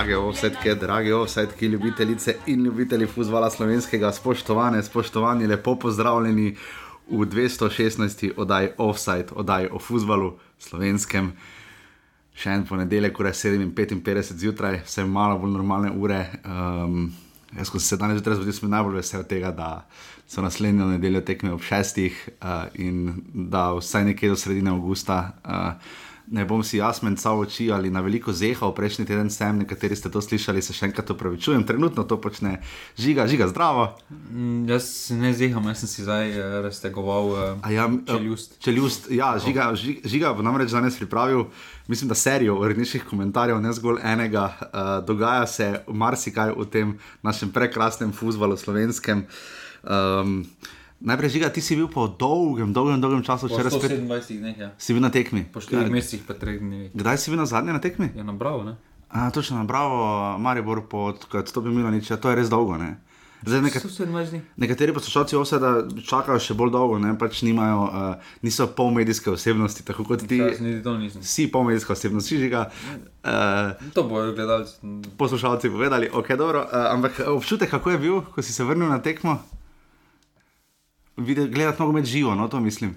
Drage ovsetke, drage ovsetke, ljubitelice in ljubitelji futbola slovenskega, spoštovane, spoštovani, lepo pozdravljeni v 216. oddaji Offside, oddaji o futbalu slovenskem. Še en ponedeljek, ura 7:55 zjutraj, vse malo bolj normalne ure. Um, jaz, ko se danes zjutraj zbudil, sem najbolj vesel tega, da so naslednjo nedeljo tekme ob šestih uh, in da vsaj nekje do sredine avgusta. Uh, ne bom si jaz mencal oči ali na veliko zehal, prejšnji teden sem, nekateri ste to slišali, se še enkrat upravičujem, trenutno to počne žiga, žiga, zdravo. Mm, jaz se ne zeham, jaz sem si zdaj uh, raztegoval uh, ja, čeljust. čeljust. Ja, žiga, žiga, žiga bo namreč danes pripravil, mislim, da serijo uredniških komentarjev, ne zgolj enega. Uh, dogaja se marsikaj v tem našem prekrasnem fuzbalu slovenskem. Um, Najprej, žiga, ti si bil po dolgem, dolgem, dolgem času, če rečeš, 27 dneh, ja. si bil na tekmi. Po 4 mesecih pa 3 dni. Kdaj si bil na zadnje na tekmi? Je nabral, ne? A, točno na Bravo, Maribor, pod, bi bilo nič, to je res dolgo. Ne? Zdaj, neka, 27 dni. nekateri poslušalci oseda čakajo še bolj dolgo, ne? pač nimajo, uh, niso polmedijske osebnosti, tako kot ti. Jaz niti to nisem. Si polmedijska osebnost, si žiga. Uh, To bojo gledalci. poslušalci povedali, ok, dobro. Uh, ampak občutek, kako je bil, ko si se vrnil na tekmo? Gledati nogomet živo, no to mislim.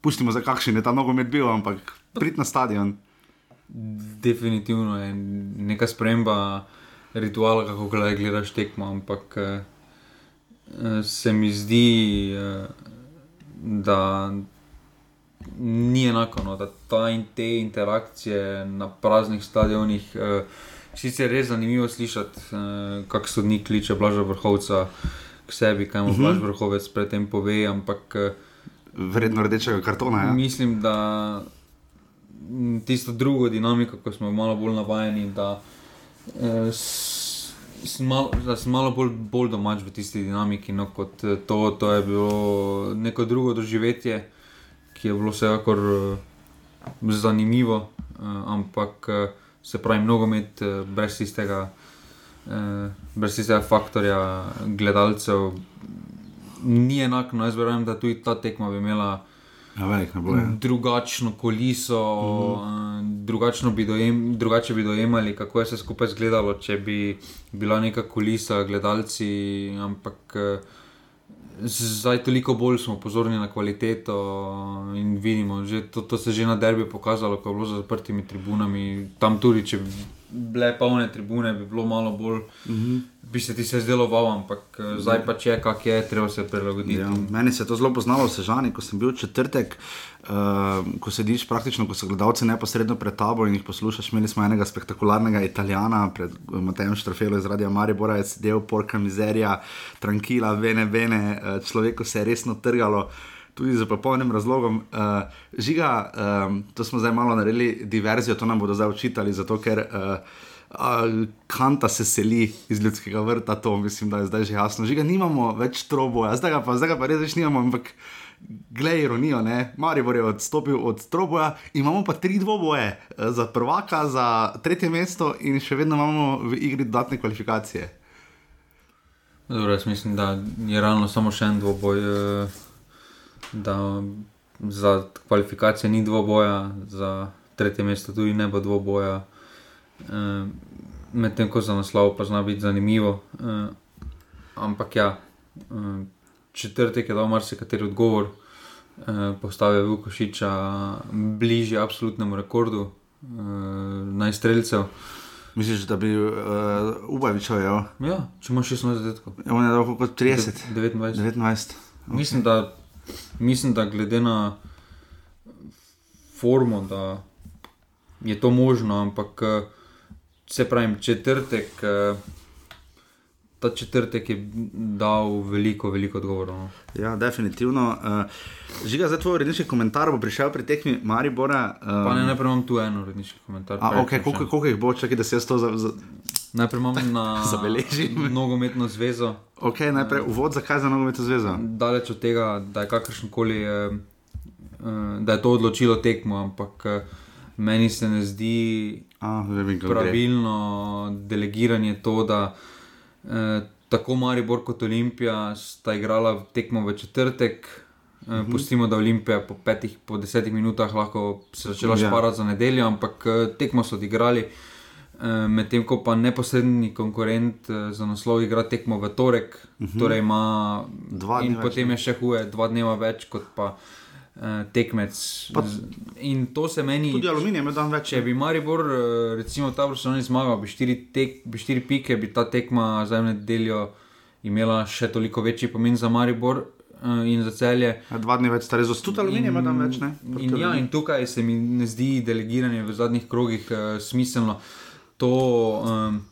Pustimo za kakšen je ta nogomet bil, ampak prid na stadion. Definitivno je neka sprememba rituala, kako gledaš tekmo, ampak eh, eh, se mi zdi, eh, da ni enako, no, da ta in te interakcije na praznih stadionih. Sicer je res zanimivo slišati, kako sodnik kliče Blaža vrhovca k sebi, kaj mu uh -huh. Blaž vrhovec predtem pove, ampak eh, Vredno rdečega kartona. Ja? Mislim, da tisto drugo dinamiko, ko smo malo bolj navajeni, da, eh, sem malo, da sem malo bolj, bolj domač v tisti dinamiki. No, kot eh, to, to je bilo neko drugo doživetje, ki je bilo vsekakor eh, zanimivo, eh, ampak eh, se pravi, nogomet eh, brez tistega. Eh, brez tistega faktorja gledalcev ni enako. No, jaz verjamem, da tudi ta tekma bi imela Ja, velik bo. Ja. drugačno koliso, mm. drugačno bi dojem, drugače bi dojemali, kako je se skupaj izgledalo, če bi bila neka kulisa, gledalci. Ampak eh, zdaj toliko bolj smo pozorni na kvaliteto in vidimo, že, to, to se je že na derbi pokazalo, ko je bilo za zaprtimi tribunami. Tam tudi, če bi bile polne tribune, bi bilo malo bolj. Mm -hmm. Bi se ti se zdelo wow, ampak eh, zdaj pa če je, kak je, treba se prilagoditi. Ja, meni se je to zelo poznalo v Sežani, ko sem bil četrtek, uh, ko sediš praktično, ko so gledalci neposredno pred tabo in jih poslušaš. Imeli smo enega spektakularnega Italijana pred Matejem Štrofelo iz Radia Maribora, je sedel porka mizerija, tranquila, vene, vene, uh, človeku se je resno trgalo. Tudi za popolnim razlogom. Uh, žiga, um, to smo zdaj malo naredili, diverzijo, to nam bodo zdaj učitali, zato ker uh, uh, kanta se seli iz ljudskega vrta, to mislim, da je zdaj že jasno. Žiga, nimamo več troboja, zdaj ga pa, zdaj ga pa res več nimamo, ampak glej, ironijo, ne? Maribor je odstopil od troboja, imamo pa tri dvoboje za prvaka, za tretje mesto in še vedno imamo v igri dodatne kvalifikacije. Dobro, jaz mislim, da je realno samo še en dvoboj, eh, da za kvalifikacije ni dvoboja, za tretje mesto tudi ne bo dvoboja. Eh, Medtem ko za naslov pa zna biti zanimivo. Eh, Ampak ja, eh, četrtek je dal marsikateri odgovor, eh, postavil je Vukošiča bližje absolutnemu rekordu eh, najstreljcev. Misliš, da bi uh, Ubavičev je, Ja, če imaš 16 zadetkov. on je dal kot 30, 29. 19. Mislim, da, mislim, da glede na formo, da je to možno, ampak eh, se pravi, četrtek, eh, ta četrtek je dal veliko, veliko odgovorov. No. Ja, definitivno. Uh, žiga, za tvoj uredniški komentar bo prišel pri tekmi Maribora. Uh, Pa ne, najprej imam tu en uredniški komentar. A, okay, koliko, koliko jih bo, čakaj, da se jaz to za, za, Najprej imam na Zabeležim. nogometno zvezo. Ok, najprej uvod, zakaj za nogometno zvezo. Daleč od tega, da je kakršen koli, eh, eh, da je to odločilo tekmo, ampak eh, meni se ne zdi A, vem, kako gre. pravilno delegiranje to, da eh, tako Maribor kot Olimpija sta igrala tekmo v četrtek. Uh -huh. Pustimo, da Olimpija po petih, po desetih minutah lahko se začela Ja. šparati za nedeljo, ampak eh, tekmo so odigrali. Uh, Medtem ko pa neposredni konkurent uh, za naslov igra tekmo v torek, uh -huh. torej ima Dva dni potem ne? je še huje, dva dneva več kot pa uh, tekmec. Pa- In to se meni. Tudi aluminij je dan več. Če bi Maribor, eh, recimo, ta vrstni zmagal, bi štiri, tek, bi štiri pike, bi ta tekma za eno nedeljo imela še toliko večji pomen za Maribor eh, in za celje. Ja, Dva dni več, stari tudi aluminij je dan več. Ne? In, ja, in tukaj se mi ne zdi delegiranje v zadnjih krogih uh, smiselno. To, um,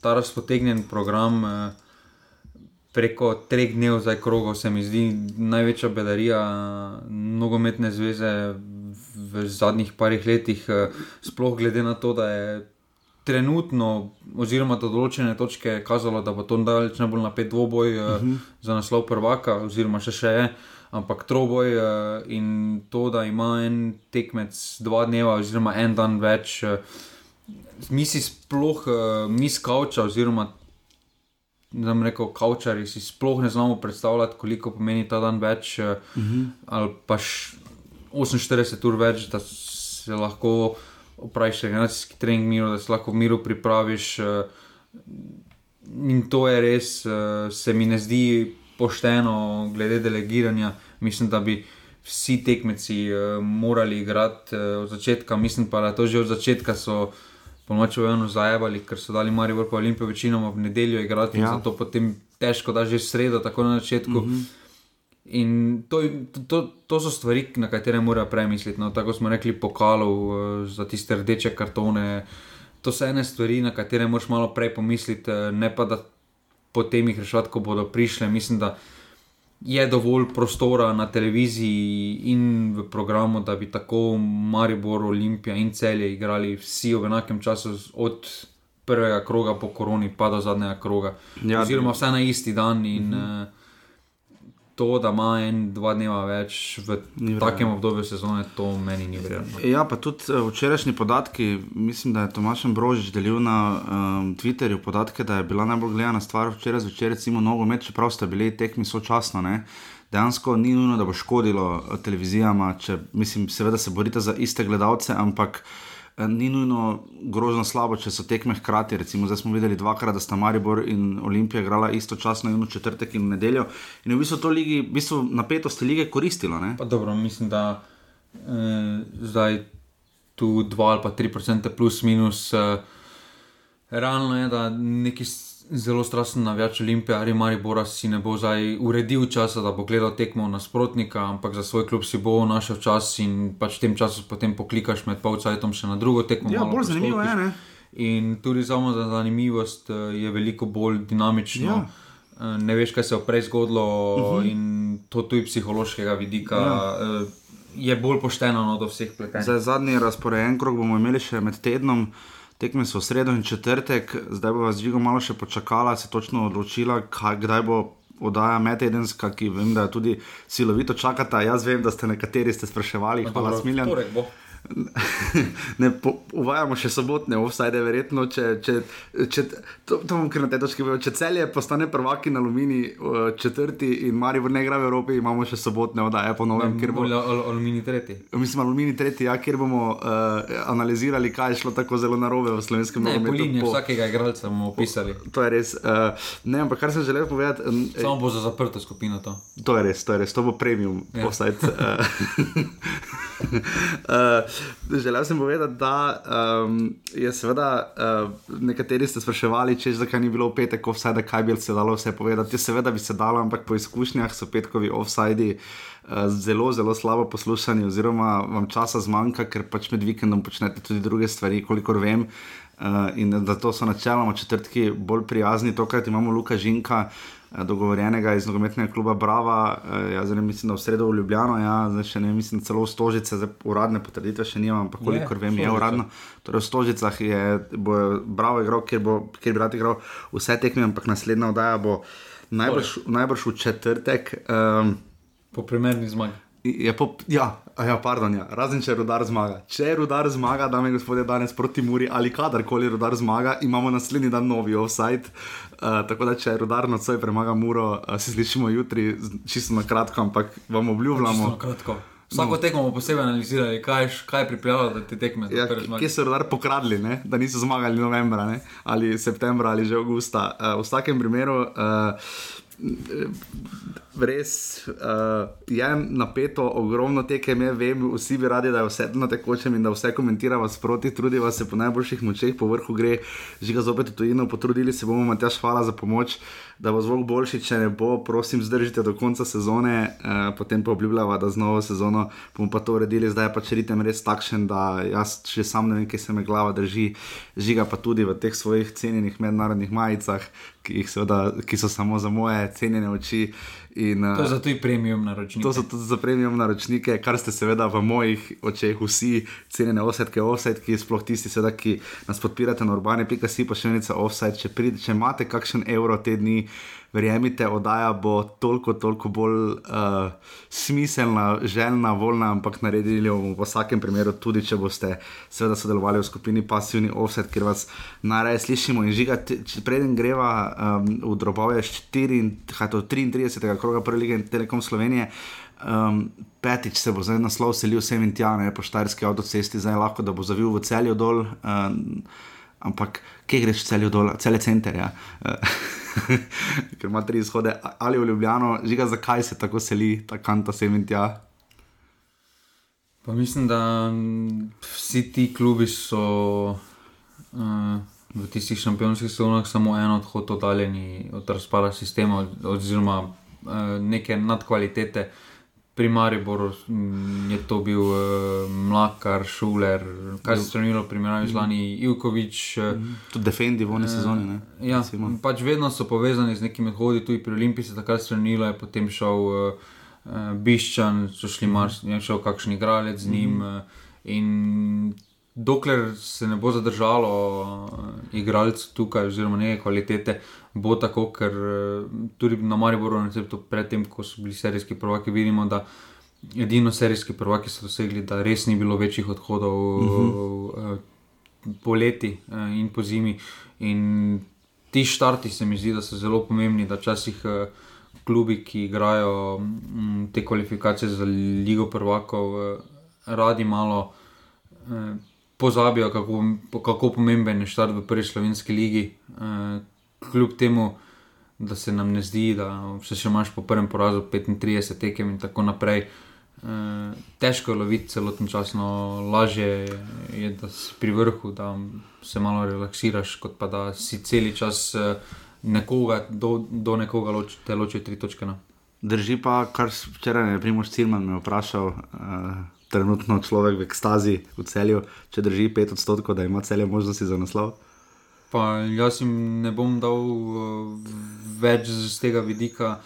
ta razpotegnjen program uh, preko treh dnev zdaj krogov se mi zdi največja bedarija nogometne zveze v zadnjih parih letih, uh, sploh glede na to, da je. Trenutno, oziroma do določene točke, je kazalo, da bo to daleč najbolj napet dvoboj uh -huh. za naslov prvaka, oziroma še, še je, ampak troboj in to, da ima en tekmec dva dneva, oziroma en dan več, uh, mi si sploh, uh, mi skavča, oziroma ne bom rekel, kavčari si sploh ne znamo predstavljati, koliko pomeni ta dan več, uh, uh -huh. ali pa š- 48 ur več, da se lahko opraviš regeneracijski trening, miru, da se lahko v miru pripraviš. Uh, In to je res, uh, se mi ne zdi pošteno, glede delegiranja. Mislim, da bi vsi tekmeci uh, morali igrati uh, od začetka. Mislim pa, da to že od začetka so ponoči v eno zajevali, ker so dali Marijo pa Olimpijo večinoma v nedeljo igrati. Ja. Ja. Zato potem težko da že sredo, tako na začetku. Mm -hmm. In to, to, to so stvari, na katere morajo premisliti. No, tako smo rekli, pokalov uh, za tiste rdeče kartone. To so ene stvari, na katere moraš malo prej pomisliti, eh, ne pa da potem jih rešiti, ko bodo prišle. Mislim, da je dovolj prostora na televiziji in v programu, da bi tako Maribor, Olimpija in celje igrali vsi v enakem času, od prvega kroga po koroni pa do zadnjega kroga. Ja, Oziroma vse na isti dan. In, uh -huh. To, da ima en, dva dneva več v takem obdobju sezone, to meni ni verjetno. Ja, pa tudi eh, včerajšnji podatki, mislim, da je Tomaš Brožič delil na um, Twitterju podatke, da je bila najbolj gledana stvar včeraj zvečer, recimo nogomet, čeprav sta bili tekmi sočasno. Ne? Dejansko ni nujno, da bo škodilo eh, televizijama, če mislim, seveda se borite za iste gledalce, ampak eh, ni nujno grozno slabo, če so tekme hkrati. Recimo, zdaj smo videli dvakrat, da sta Maribor in Olimpija igrala istočasno in v četrtek in v nedeljo. In v bistvu to ligi, v bistvu napetosti lige koristilo. Dobro, mislim, da eh, zdaj tu 2 ali pa 3 procente plus minus. Eh, realno je, da neki s- zelo strasten navijač Olimpije ali Maribora si ne bo zdaj uredil časa, da bo gledal tekmo nasprotnika, ampak za svoj klub si bo našel čas in pač v tem času potem poklikaš med polcajtom še na drugo tekmo. Ja, bolj zanimivo je, ne? In tudi samo za zanimivost eh, je veliko bolj dinamično. Ja. Eh, Ne veš, kaj se je prej zgodilo, uh Mhm. -huh. in to tudi psihološkega vidika ja. je bolj pošteno no, do vseh pletenih. Zdaj, zadnji razporejen krok bomo imeli še med tednom, tekme so v sredo in četrtek, zdaj bo vas Žigo malo še počakala, se točno odločila, kaj, kdaj bo oddaja medtedenska, ki vem, da jo tudi silovito čakata. Jaz vem, da ste nekateri ste spraševali, hvala Smiljan. Ne, po, uvajamo še sobotne, offside, verjetno. Če, če, če, to, to bom kar na tej točki povedal. Če celje postane prvaki na Alumini, uh, četrti in Maribor ne igra v Evropi, imamo še sobotne oddaje po novem, kjer bo. Al, aluminij tretji. Mislim, Alumini tretji, ja, kjer bomo uh, analizirali, kaj je šlo tako zelo narobe v slovenskem Ne, nogometu. liniji po- vsakega igralca bomo opisali. To je res. Uh, ne, ampak kar sem želel povedati, um, Samo bo za zaprto skupino to. To je res, to je res, to bo premium, Ja. offside. uh, želel sem povedati, da um, je seveda, uh, nekateri ste spraševali, če zakaj ni bilo v petek offside, kaj bi se dalo vse povedati. Seveda bi se dalo, ampak po izkušnjah so petkovi offside. Uh, zelo, zelo slabo poslušanje, oziroma vam časa zmanjka, ker pač med vikendom počnete tudi druge stvari, kolikor vem. Uh, in da to so načeloma četrtki bolj prijazni, tokrat imamo Luka Žinka, dogovorjenega iz nogometnega kluba Brava, uh, ja, zdaj mislim, da v sredo v Ljubljano, ja, zdaj še ne mislim, celo v Stožice, zdaj uradne potrditve še nimam, ampak kolikor vem, je uradno. Torej v Stožicah je bo Bravo igral, kjer, bo, kjer bi rad igral vse tekme, ampak naslednja oddaja bo najbrž, najbrž v četrtek. Um, Po primerni zmagi. Je po, ja, ja, pardon, ja. razen če rudar zmaga. Če rudar zmaga, dame in gospodje, danes proti Muri ali kadarkoli rudar zmaga, imamo naslednji dan novi offside. Uh, tako da, če rudar nocoj premaga Muro, uh, se slišimo jutri, čisto na kratko, ampak vam obljubljamo. na kratko. Vsako tekmo bomo posebej analizirali, kaj, kaj je pripeljalo do te tekme. Ja, kje so rodar pokradli, ne? da niso zmagali novembra ne? ali septembra ali že avgusta. Uh, v vsakem primeru. Uh, Res uh, je napeto, ogromno tekem je, vem, vsi bi radi, da je vse na tekočem in da vse komentiramo sproti, trudiva se po najboljših močeh, po vrhu gre, žiga zopet v tujino, potrudili se bomo, Matjaš, hvala za pomoč, da bo zvok boljši, če ne bo, prosim, zdržite do konca sezone, uh, potem pa obljubljava, da z novo sezono bomo pa to uredili, zdaj je pač ritem res takšen, da jaz še sam ne vem, kje se me glava drži, žiga pa tudi v teh svojih cenjenih mednarodnih majicah, ki, seveda, ki so samo za moje cenjene oči. In, To je uh, zato i premium naročnik. To so tudi za premium naročnike, kar ste seveda v mojih očeh vsi cenjene osetke, offsetki, sploh tisti, seveda, ki nas podpirate na urbane.si, pa še enica offset. Če, pride, če imate kakšen evro te dni, verjemite, oddaja bo toliko, toliko bolj uh, smiselna, željna, voljna, ampak naredili jo bomo v vsakem primeru, tudi če boste seveda sodelovali v skupini Passivni offset, kjer vas najraje slišimo in žiga, preden greva um, v drobove 4, kaj to, 33. kroga prve lige Telekom Slovenije. Um, petič se bo zdaj naslov selil sem in tja, ne po štajerski avtocesti, zdaj lahko, da bo zavil v celju dol. Um, ampak kje greš celju dol, cele center, ja. ker ima tri izhode, ali v Ljubljano, žiga, zakaj se tako seli ta kanta sem in tja. Pa mislim, da vsi ti klubi so uh, v tistih šampionskih sezonah samo en odhod oddaljeni od razpada sistema oziroma uh, neke nadkvalitete. Pri Mariboru mm, je to bil uh, Mlakar, Šuler, kaj se je spremenilo, primerjavi z lani Ivkovič. Uh, Tudi defendi v oni sezoni. Ne? Ja, Recimo. pač vedno so povezani z nekimi odhodi, tudi pri Olimpiji se je takrat strenilo, je potem šel uh, uh, Biščan, so šli Mars, je šel kakšen igralec z njim. Uh, in dokler se ne bo zadržalo uh, igralcev tukaj, oziroma neke kvalitete, bo tako, ker uh, tudi na Mariboru, na receptu, predtem, ko so bili serijski prvaki, vidimo, da. Edino serijski prvaki so dosegli, da res ni bilo večjih odhodov uh -huh. poleti eh, in po zimi. In ti štarti se mi zdi, da so zelo pomembni, da včasih eh, klubi, ki igrajo mm, te kvalifikacije za Ligo prvakov, eh, radi malo eh, pozabijo, kako, kako pomemben je štart v prvi slovenski ligi. Kljub temu, da se nam ne zdi, da se še imaš po prvem porazu 35 tekem in tako naprej. Eh, težko je loviti celoten čas, no lažje je, da si pri vrhu, da se malo relaksiraš, kot pa da si cel čas eh, nekoga, do, do nekoga loč, te ločijo tri točke. No. Drži pa, kar včeraj je Primoš Cilman me vprašal, uh, trenutno človek v ekstazi v celju, če drži 5 odstotkov, da ima celje možnosti za naslov. Pa jaz jim ne bom dal uh, več z tega vidika,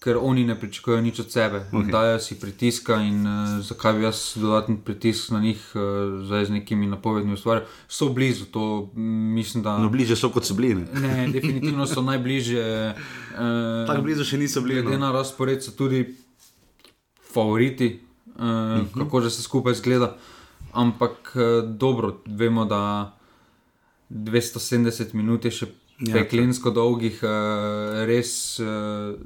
ker oni ne pričakujejo nič od sebe. Okay. Dajo si pritiska in uh, zakaj bi jaz dodaten pritisk na njih uh, zdaj z nekimi napovedmi ustvarjal. So blizu, to mm, mislim, da. No, bliže so kot so bili. ne. Ne, definitivno so najbližje. Uh, Tako blizu še niso bili. Glede No. na razpored so tudi favoriti, uh, uh -huh. kako že se skupaj zgleda. Ampak uh, dobro, vemo, da 270 minut je še Ja, peklensko dolgih, uh, res uh,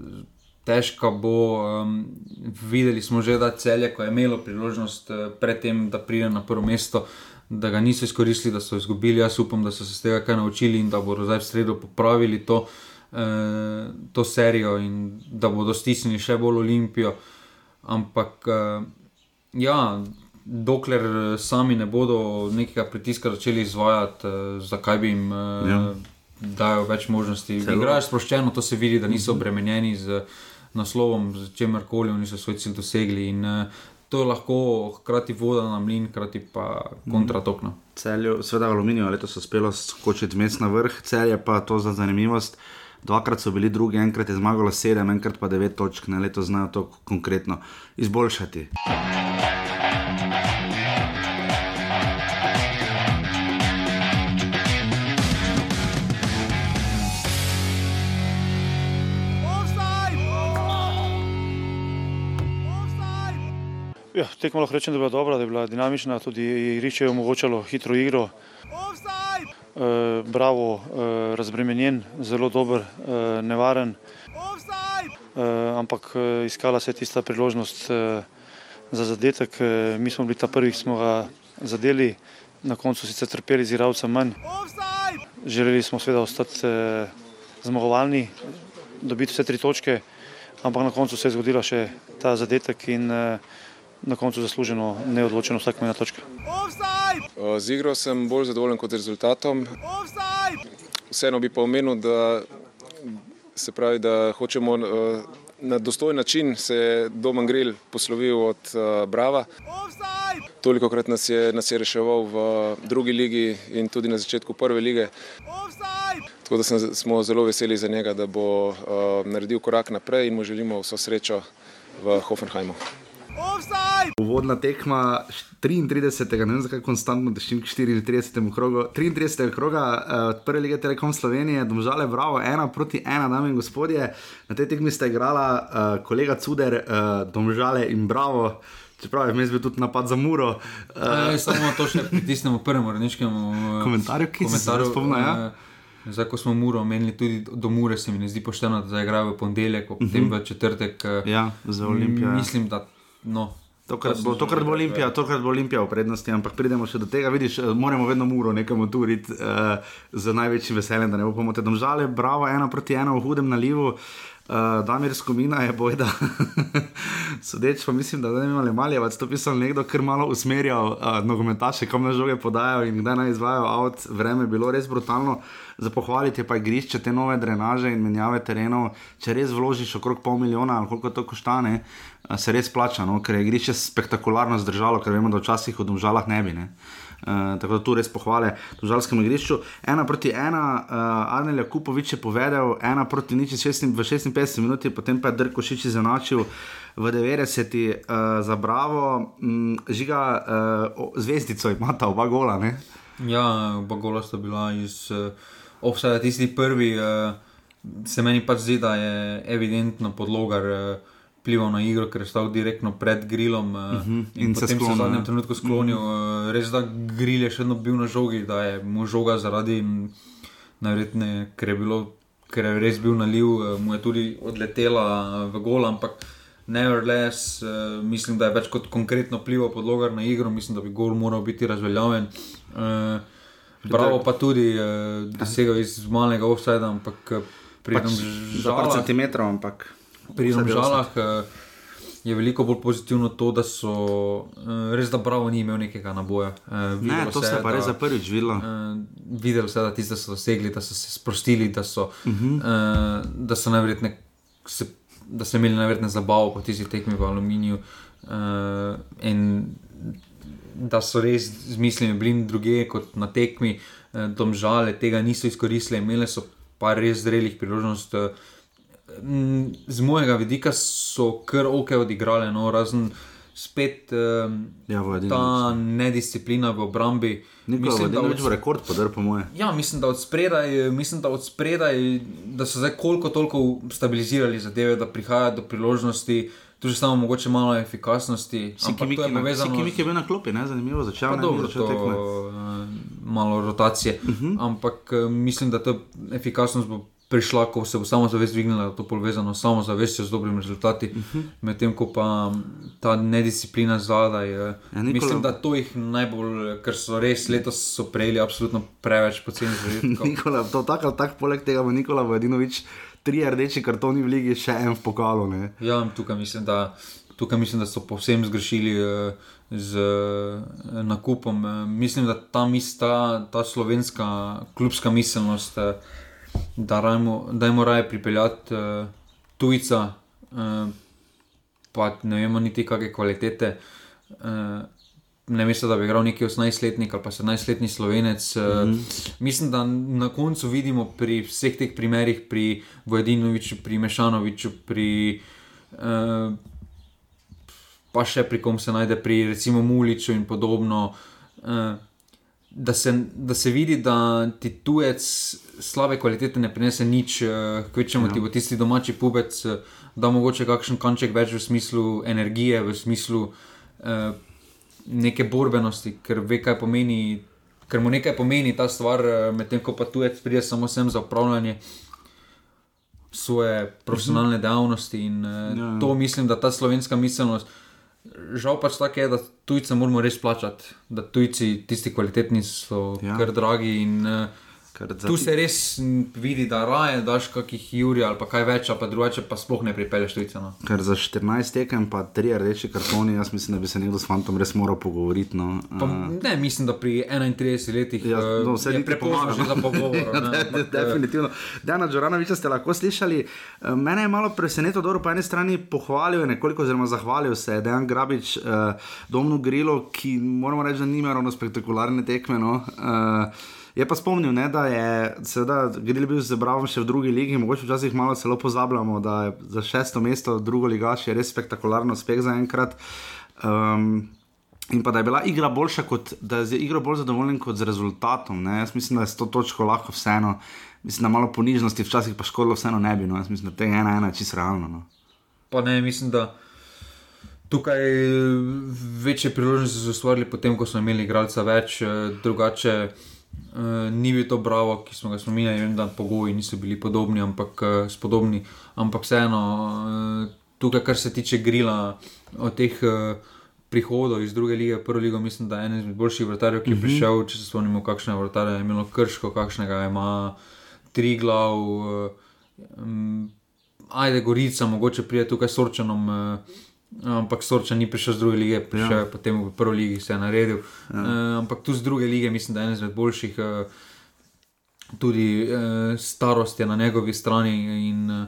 težko bo. Um, videli smo že, da celje, ko je imelo priložnost uh, predtem, da pride na prvo mesto. Da ga niso izkoristili, da so izgubili. Jaz upam, da so se iz tega kaj naučili in da bodo zdaj v sredo popravili to, eh, to serijo in da bodo stisnili še bolj Olimpijo. Ampak, eh, ja, dokler eh, sami ne bodo nekega pritiska začeli izvajati, eh, zakaj bi jim eh, Ja. ja. dajal več možnosti. Celo- Igrajo sproščeno, to se vidi, da niso obremenjeni z naslovom, z čemer koli oni so svoj cilj dosegli. In, eh, To je lahko hkrati voda na mlin, hkrati pa kontratokno. Celju, seveda Aluminijo, letos so uspelo skočiti mes na vrh, cel je pa to za zanimivost. Dvakrat so bili drugi, enkrat je zmagalo sedem, enkrat pa devet točk, na leto znajo to konkretno izboljšati. Ja, tekmo lahko rečem, da je bila dobra, da je bila dinamična, tudi igrišče je omogočalo hitro igro. E, bravo, e, razbremenjen, zelo dober, e, nevaren. E, ampak e, iskala se je tista priložnost, e, za zadetek. Eh, mi smo bili ta prvi, ki smo ga zadeli, na koncu sicer trpeli z igralcem manj. Želeli smo seveda ostati eh, zmagovalni, dobiti vse tri točke, ampak na koncu se je zgodila še ta zadetek in na koncu zasluženo neodločeno vsak mena točka. Z igro sem bolj zadovoljen kot rezultatom. Vseeno bi pa omenil, da se pravi, da hočemo na dostojen način se je Domen Grill poslovil od uh, Brava. Toliko krat nas je, nas je reševal v drugi ligi in tudi na začetku prve lige. Tako da sem, smo zelo veseli za njega, da bo uh, naredil korak naprej in mu želimo vso srečo v Hoffenheimu. Uvodna tekma 33. ne vem zakaj konstantno dešim k 34. krogu. 33. kroga uh, prve lige Telekom Slovenije, domžale bravo, ena proti ena, dame in gospodje. Na tej tekmi sta igrala uh, kolega Cuder, uh, domžale in bravo. Čeprav je bil tudi napad za muro. Uh, samo to še pritisnemo prvemu rečnemu komentarju, ki se ga spomnim. Ja. Zdaj, ko smo muro omenili, tudi do mure se mi ne zdi pošteno, da zdaj igrajo v ponedeljek, potem uh -huh. v četrtek. Ja, za Olimpijo. Ja. Mislim, da No, Tokrat bo, tokrat, bo Olimpija, tokrat bo Olimpija v prednosti, ampak pridemo še do tega. Vidiš, eh, moramo vedno muro nekam turiti uh, z največjim veseljem, da ne bo pomote. Domžale, bravo, ena proti ena v hudem nalivu. Uh, Damir Skomina je boj, da sodeč, pa mislim, da ne bi imeli maljevac, to pisal nekdo, ker malo usmerjal uh, nogometaše, kam na žoge podajo in kdaj naj izvajo avt. Vreme je bilo res brutalno. Za pohvaliti pa je grišče te nove drenaže in menjave terenov. Če res vložiš okrog pol milijona ali koliko to koštane, se res plača, no? ker je grišče spektakularno zdržalo, ker vemo, da včasih v domžalah ne bi. Ne? Uh, tako da tu res pohvale v žalskem igrišču. Ena proti ena, uh, Arnel Jakupovič je povedal, ena proti nič v 56 minuti, potem pa je Drkošič izenačil v 90 uh, za Bravo, um, žiga uh, zvezdico, ima ta oba gola. Ne? Ja, oba gola sta bila iz uh, offsajda, tisti prvi. Uh, se meni pač zdi, da je evidentno podlogar. Uh, vplival na igro, ker je stal direktno pred grilom uh -huh. in, in se sklonil, v zadnjem trenutku sklonil. Uh -huh. Res da gril je še vedno bil na žogi, da je mu žoga zaradi najverjetneje, ker je bilo. Ker je res bil naliv, mu je tudi odletela v gol, ampak nevertheless, mislim, da je več kot konkretno vplival podlogar na igro, mislim, da bi gol moral biti razveljavljen. Bravo pa tudi, da se ga iz malega offsajda, ampak pridem pač za par centimetrov, ampak pri Romžalah uh, je veliko bolj pozitivno to, da so uh, res da bravo ni imel nekega naboja. Uh, ne, to se je pa res za prvič videlo. Videli so, da tiste so dosegli, da so se sprostili, da so, uh -huh. uh, da so najverjetneje. Da so imeli najverjetneje zabavo po tistih tekmih v aluminiju, uh, in da so res z mislimi bili druge kot na tekmi, uh, domžale tega niso izkoristili, imeli so pa res zrelih priložnosti. Uh, z mojega vidika so kar ok odigrali, no, razen spet um, ja, ta nedisciplina v obrambi. Mislim, da je to rekord, podr, po moje. Ja, mislim, da od spredaj, mislim, da, od spredaj, da so zdaj koliko toliko stabilizirali zadeve, da prihaja do priložnosti. Tu je samo mogoče malo efikasnosti. To je povezano. Ki je bil na klopi, ne? zanimivo začel. Dobro, to je uh, malo rotacije. Uh mhm. -huh. Ampak uh, mislim, da ta efikasnost bo prišla, ko se bo samo zavest dvignila, to povezano samo zavestjo z dobrimi rezultati, uh mhm. -huh. medtem ko pa ta nedisciplina zadaj. Ja, Nikola... Mislim, da to jih najbolj, ker so res letos so prejeli absolutno preveč poceni zrežnikov. Nikola, to tako ali tako, poleg tega bo Nikola Vojadinovič tri rdeči kartoni v ligi, še en v pokalu. Ne? Ja, tukaj mislim, da. Tukaj mislim, da so povsem zgrešili uh, z uh, nakupom. Uh, mislim, da ta, mis, ta, ta slovenska klubska miselnost uh, da rajmo raje pripeljati uh, tujca, uh, pa ne vemo niti kakšne kvalitete. Uh, ne mislim, da bi igral neki 18-letnik ali pa 17-letni slovenec. Uh, mm -hmm. Mislim, da na koncu vidimo pri vseh teh primerih, pri Vojdinoviču, pri Mešanoviču, pri. Uh, Pa še pri kom se najde, pri recimo Muliču in podobno, da se, da se vidi, da ti tujec slabe kvalitete ne prinese nič, uh, kvečemo ja. ti bo tisti domači pubec, uh, da mogoče kakšen kanček več v smislu energije, v smislu uh, neke borbenosti, ker ve, kaj pomeni. Ker mu nekaj pomeni ta stvar, medtem ko pa tujec pride samo sem za upravljanje svoje profesionalne mhm. dejavnosti. In ja, ja. to mislim, da ta slovenska miselnost, žal pač tako je, da tujce moramo res plačati, da tujci, tisti kvalitetni, so Ja. kar dragi. In, uh, za tu se res vidi, da raje daš kakih Jurija ali kaj več, pa drugače pa sploh ne pripelješ tujce. No. Ker za 14 tekem, pa 3 rdeči kartoni, jaz mislim, da bi se nekdo s fantom res moral pogovoriti. No. Pa, Uh, ne, mislim, da pri 31 letih Ja, eh, no, vse je prepozno že no. za pogovor. Ja, ne, de- de- eh, Definitivno. Dana Džoranoviča ste lahko slišali. Eh, Mene je malo presenetilo, dobro, po eni strani pohvalil je nekoliko, oziroma zahvalil se je Dejan Grabič eh, Domnu Grilu, ki moramo reči, da nima ravno spektakularne tekme. No. Eh, Je pa spomnil, ne, da je seveda, Gril bil z Bravom še v drugi ligi, mogoče včasih malo celo pozabljamo, da je za šesto mesto drugo ligaš je res spektakularno uspeh zaenkrat. Um, In pa da je bila igra boljša, kot, da je z igro bolj zadovoljen kot z rezultatom. Ne? Jaz mislim, da je s to točko lahko vseeno, mislim, da malo ponižnosti, včasih pa škodilo vseeno ne bi. No? Jaz mislim, da tega ena ena čisto realno. No? Pa ne, mislim, da tukaj večje priložnosti so ustvarili, potem ko smo imeli igralca več, eh, drugače eh, ni bil to bravo, ki smo ga spominjali, vem, da pogoji niso bili podobni, ampak eh, spodobni. Ampak vseeno, eh, tukaj, kar se tiče grila od teh. eh, Prihodov iz druge lige, prvo ligo, mislim, da je eden izmed boljših vrtarjev, ki je prišel. Če se spomnimo, kakšne vrtarje je imelo Krško, kakšnega ima tri glav, um, ajde, Gorica, mogoče pride tukaj s Sorčanom, uh, ampak Sorčan ni prišel z druge lige, prišel je potem v prvi ligi, se je naredil. Ja. Uh, ampak tu z druge lige, mislim, da je eden izmed boljših, uh, tudi uh, starost je na njegovi strani. In, uh,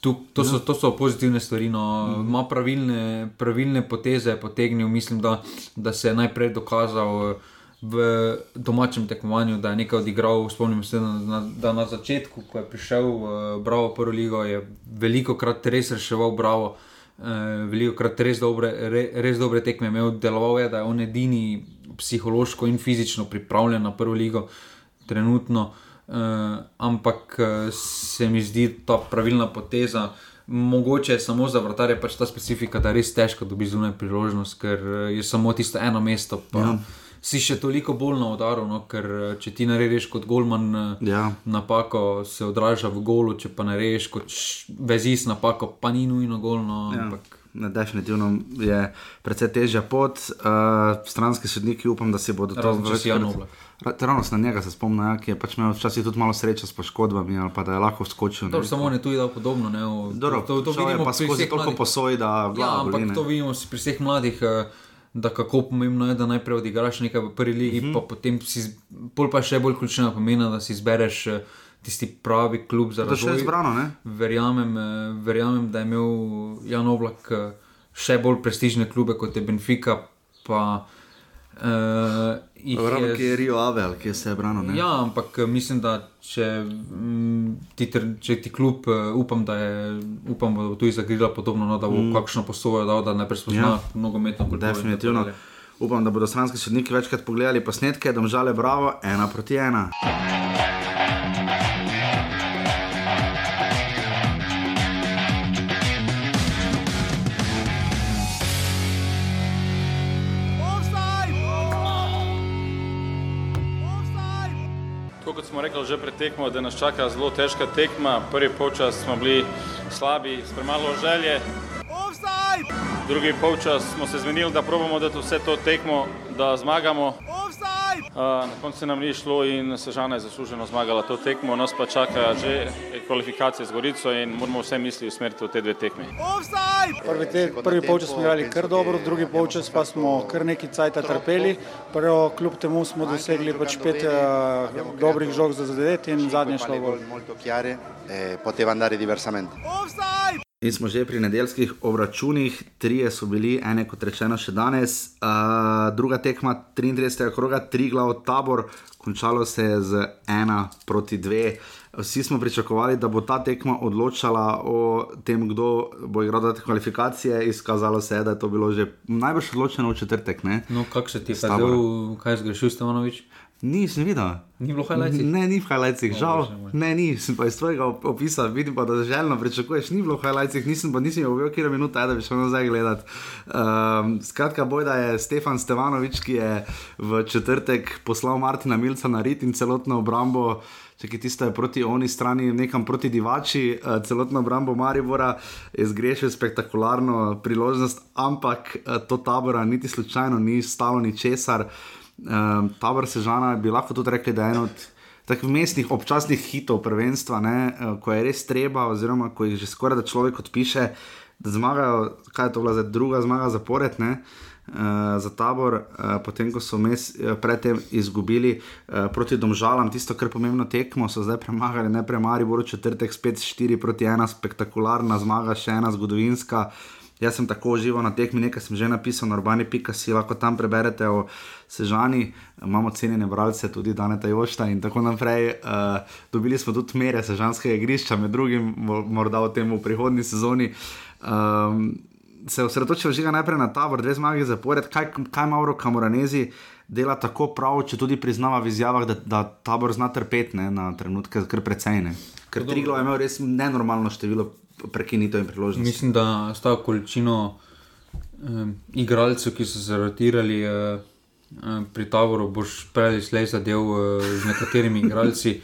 Tu, to, so, to so pozitivne stvari. No. Ima pravilne, pravilne poteze, je potegnil. Mislim, da, da se je najprej dokazal v domačem tekmovanju, da je nekaj odigral. Spomnim se, da na, da na začetku, ko je prišel v Bravo prvo ligo, je veliko krat res reševal Bravo. Uh, veliko krat res dobre, re, res dobre tekme imel, deloval je, da je on edini psihološko in fizično pripravljen na prvo ligo, trenutno. Uh, ampak uh, se mi zdi ta pravilna poteza. Mogoče je samo za vrtarje pač ta specifika, da je res težko dobiti zunaj priložnost, ker eh, je samo tisto eno mesto. Pa ja. Si še toliko bolj na udaru, no, ker eh, če ti narediš kot golman eh, Ja. napako, se odraža v golu, če pa narediš kot vezis napako, pa ni nujno golno. Ja. Ampak Ne, definitivno je precej težja pot. Uh, stranski sodniki upam, da si bodo to. Ra- Ravno se na njega se spomnim, ja, ki je pač imel včasih tudi malo sreče s poškodbami, ali pa da je lahko vskočil. Dobro, samo on je tu dal podobno. Ne, v- Dobro, to, to, to vidimo pa skozi toliko mladih. posoj, da Ja, glava ampak boli, ne. to vidimo pri vseh mladih, eh, da kako pomembno je, da najprej odigraš nekaj v prvi ligi, uh Mhm. -huh. pa potem si, pol pa še bolj ključnega pomena, da si izbereš eh, tisti pravi klub za To je še razvoj. izbrano, ne? Verjamem, eh, verjamem, da je imel Jan Oblak eh, še bolj prestižne klube kot je Benfica. Pa, uh, Ravno je ki je Rio Ave, ali ki je se branil. ne? Ja, ampak eh, mislim, da če, mm, ti, tr- če ti klub, eh, upam, da je upam, da bo tu zagrila podobno, no, da bo mm. kakšno posojo dal, da najprej spozna Ja. nogometno kulturo. Definitivno. Upam, da bodo stranski sodniki večkrat pogledali posnetke, da žale bravo, ena proti ena. Smo rekli že pred tekmo, da nas čaka zelo težka tekma. Prvi polčas smo bili slabi, s premalo želje. Drugi polčas smo se zmenili, da probamo dati vse to tekmo, da zmagamo. Na koncu se nam ni šlo in Sežana je zasluženo zmagala to tekmo. Nas pa čaka že kvalifikacije z Gorico in moramo vse misli usmeriti v te dve tekmi. Prvi, te, prvi polčas smo igrali kar dobro, drugi polčas pa smo kar nekaj cajta trpeli. Prvo, kljub temu smo dosegli pač pet uh, dobrih žog za zadeti in zadnje je šlo gol. molto chiare, eh, poteva andare diversamente. In smo že pri nedeljskih obračunih, trije so bili, ene kot rečeno še danes, uh, druga tekma 33. kroga, tri glav tabor, končalo se je z ena proti dve. Vsi smo pričakovali, da bo ta tekma odločala o tem, kdo bo igral te kvalifikacije. Izkazalo se je, da je to bilo že najbrž odločeno v četrtek. Ne? No, kako se ti je zdel, kaj je zgrešil Stevanovič? Nisem videl. Ni bilo highlightsih? Ne, ni v highlightsih, žal. moj. Ne, ni, sem pa iz tvojega op- opisa, vidim pa, da željno pričakuješ, ni bilo v highlightsih, nisem pa nisem imel kjer minuta, da bi šel nazaj gledat. Um, skratka, boj, da je Stefan Stevanovič, ki je v četrtek poslal Martina Milca na rit in celotno obrambo. Če ki tiste proti oni strani, nekam proti divači, uh, celotno obrambo Maribora je zgrešil spektakularno priložnost, ampak uh, to tabora niti slučajno ni stalo ni česar. Um, tabor Sežana bi lahko tudi rekli, da je en od takih mestnih občasnih hitov prvenstva, ne, eh, ko je res treba, oziroma ko jih že skoraj da človek odpiše, da zmagajo, kaj je to bila druga zmaga zapored. Ne, Uh, za tabor, uh, potem ko so mes, uh, predtem izgubili uh, proti Domžalam, tisto, kar je pomembno tekmo, so zdaj premagali, ne premari, bo četrtek spet 4 proti 1, spektakularna zmaga, še ena zgodovinska. Jaz sem tako užival na tekmi, nekaj sem že napisal na urbani.com, lahko tam preberete o Sežani, imamo cenjene bralce, tudi Daneta Jošta in tako naprej. Uh, dobili smo tudi mere sežanskega igrišča, med drugim mo- morda o tem v prihodnji sezoni. Um, se osredotočil že najprej na tabor, dve zmagi zapored, kaj, kaj Mauro Kamoranezi dela tako prav, če tudi priznava v izjavah, da, da tabor zna trpeti na trenutke, kar precej ne. Ker Triglo je imel res nenormalno število prekinitev in priložnosti. Mislim, da s to količino um, igralcev, ki so se rotirali uh, uh, pri taboru, boš prej slej zadev uh, z nekaterimi igralci.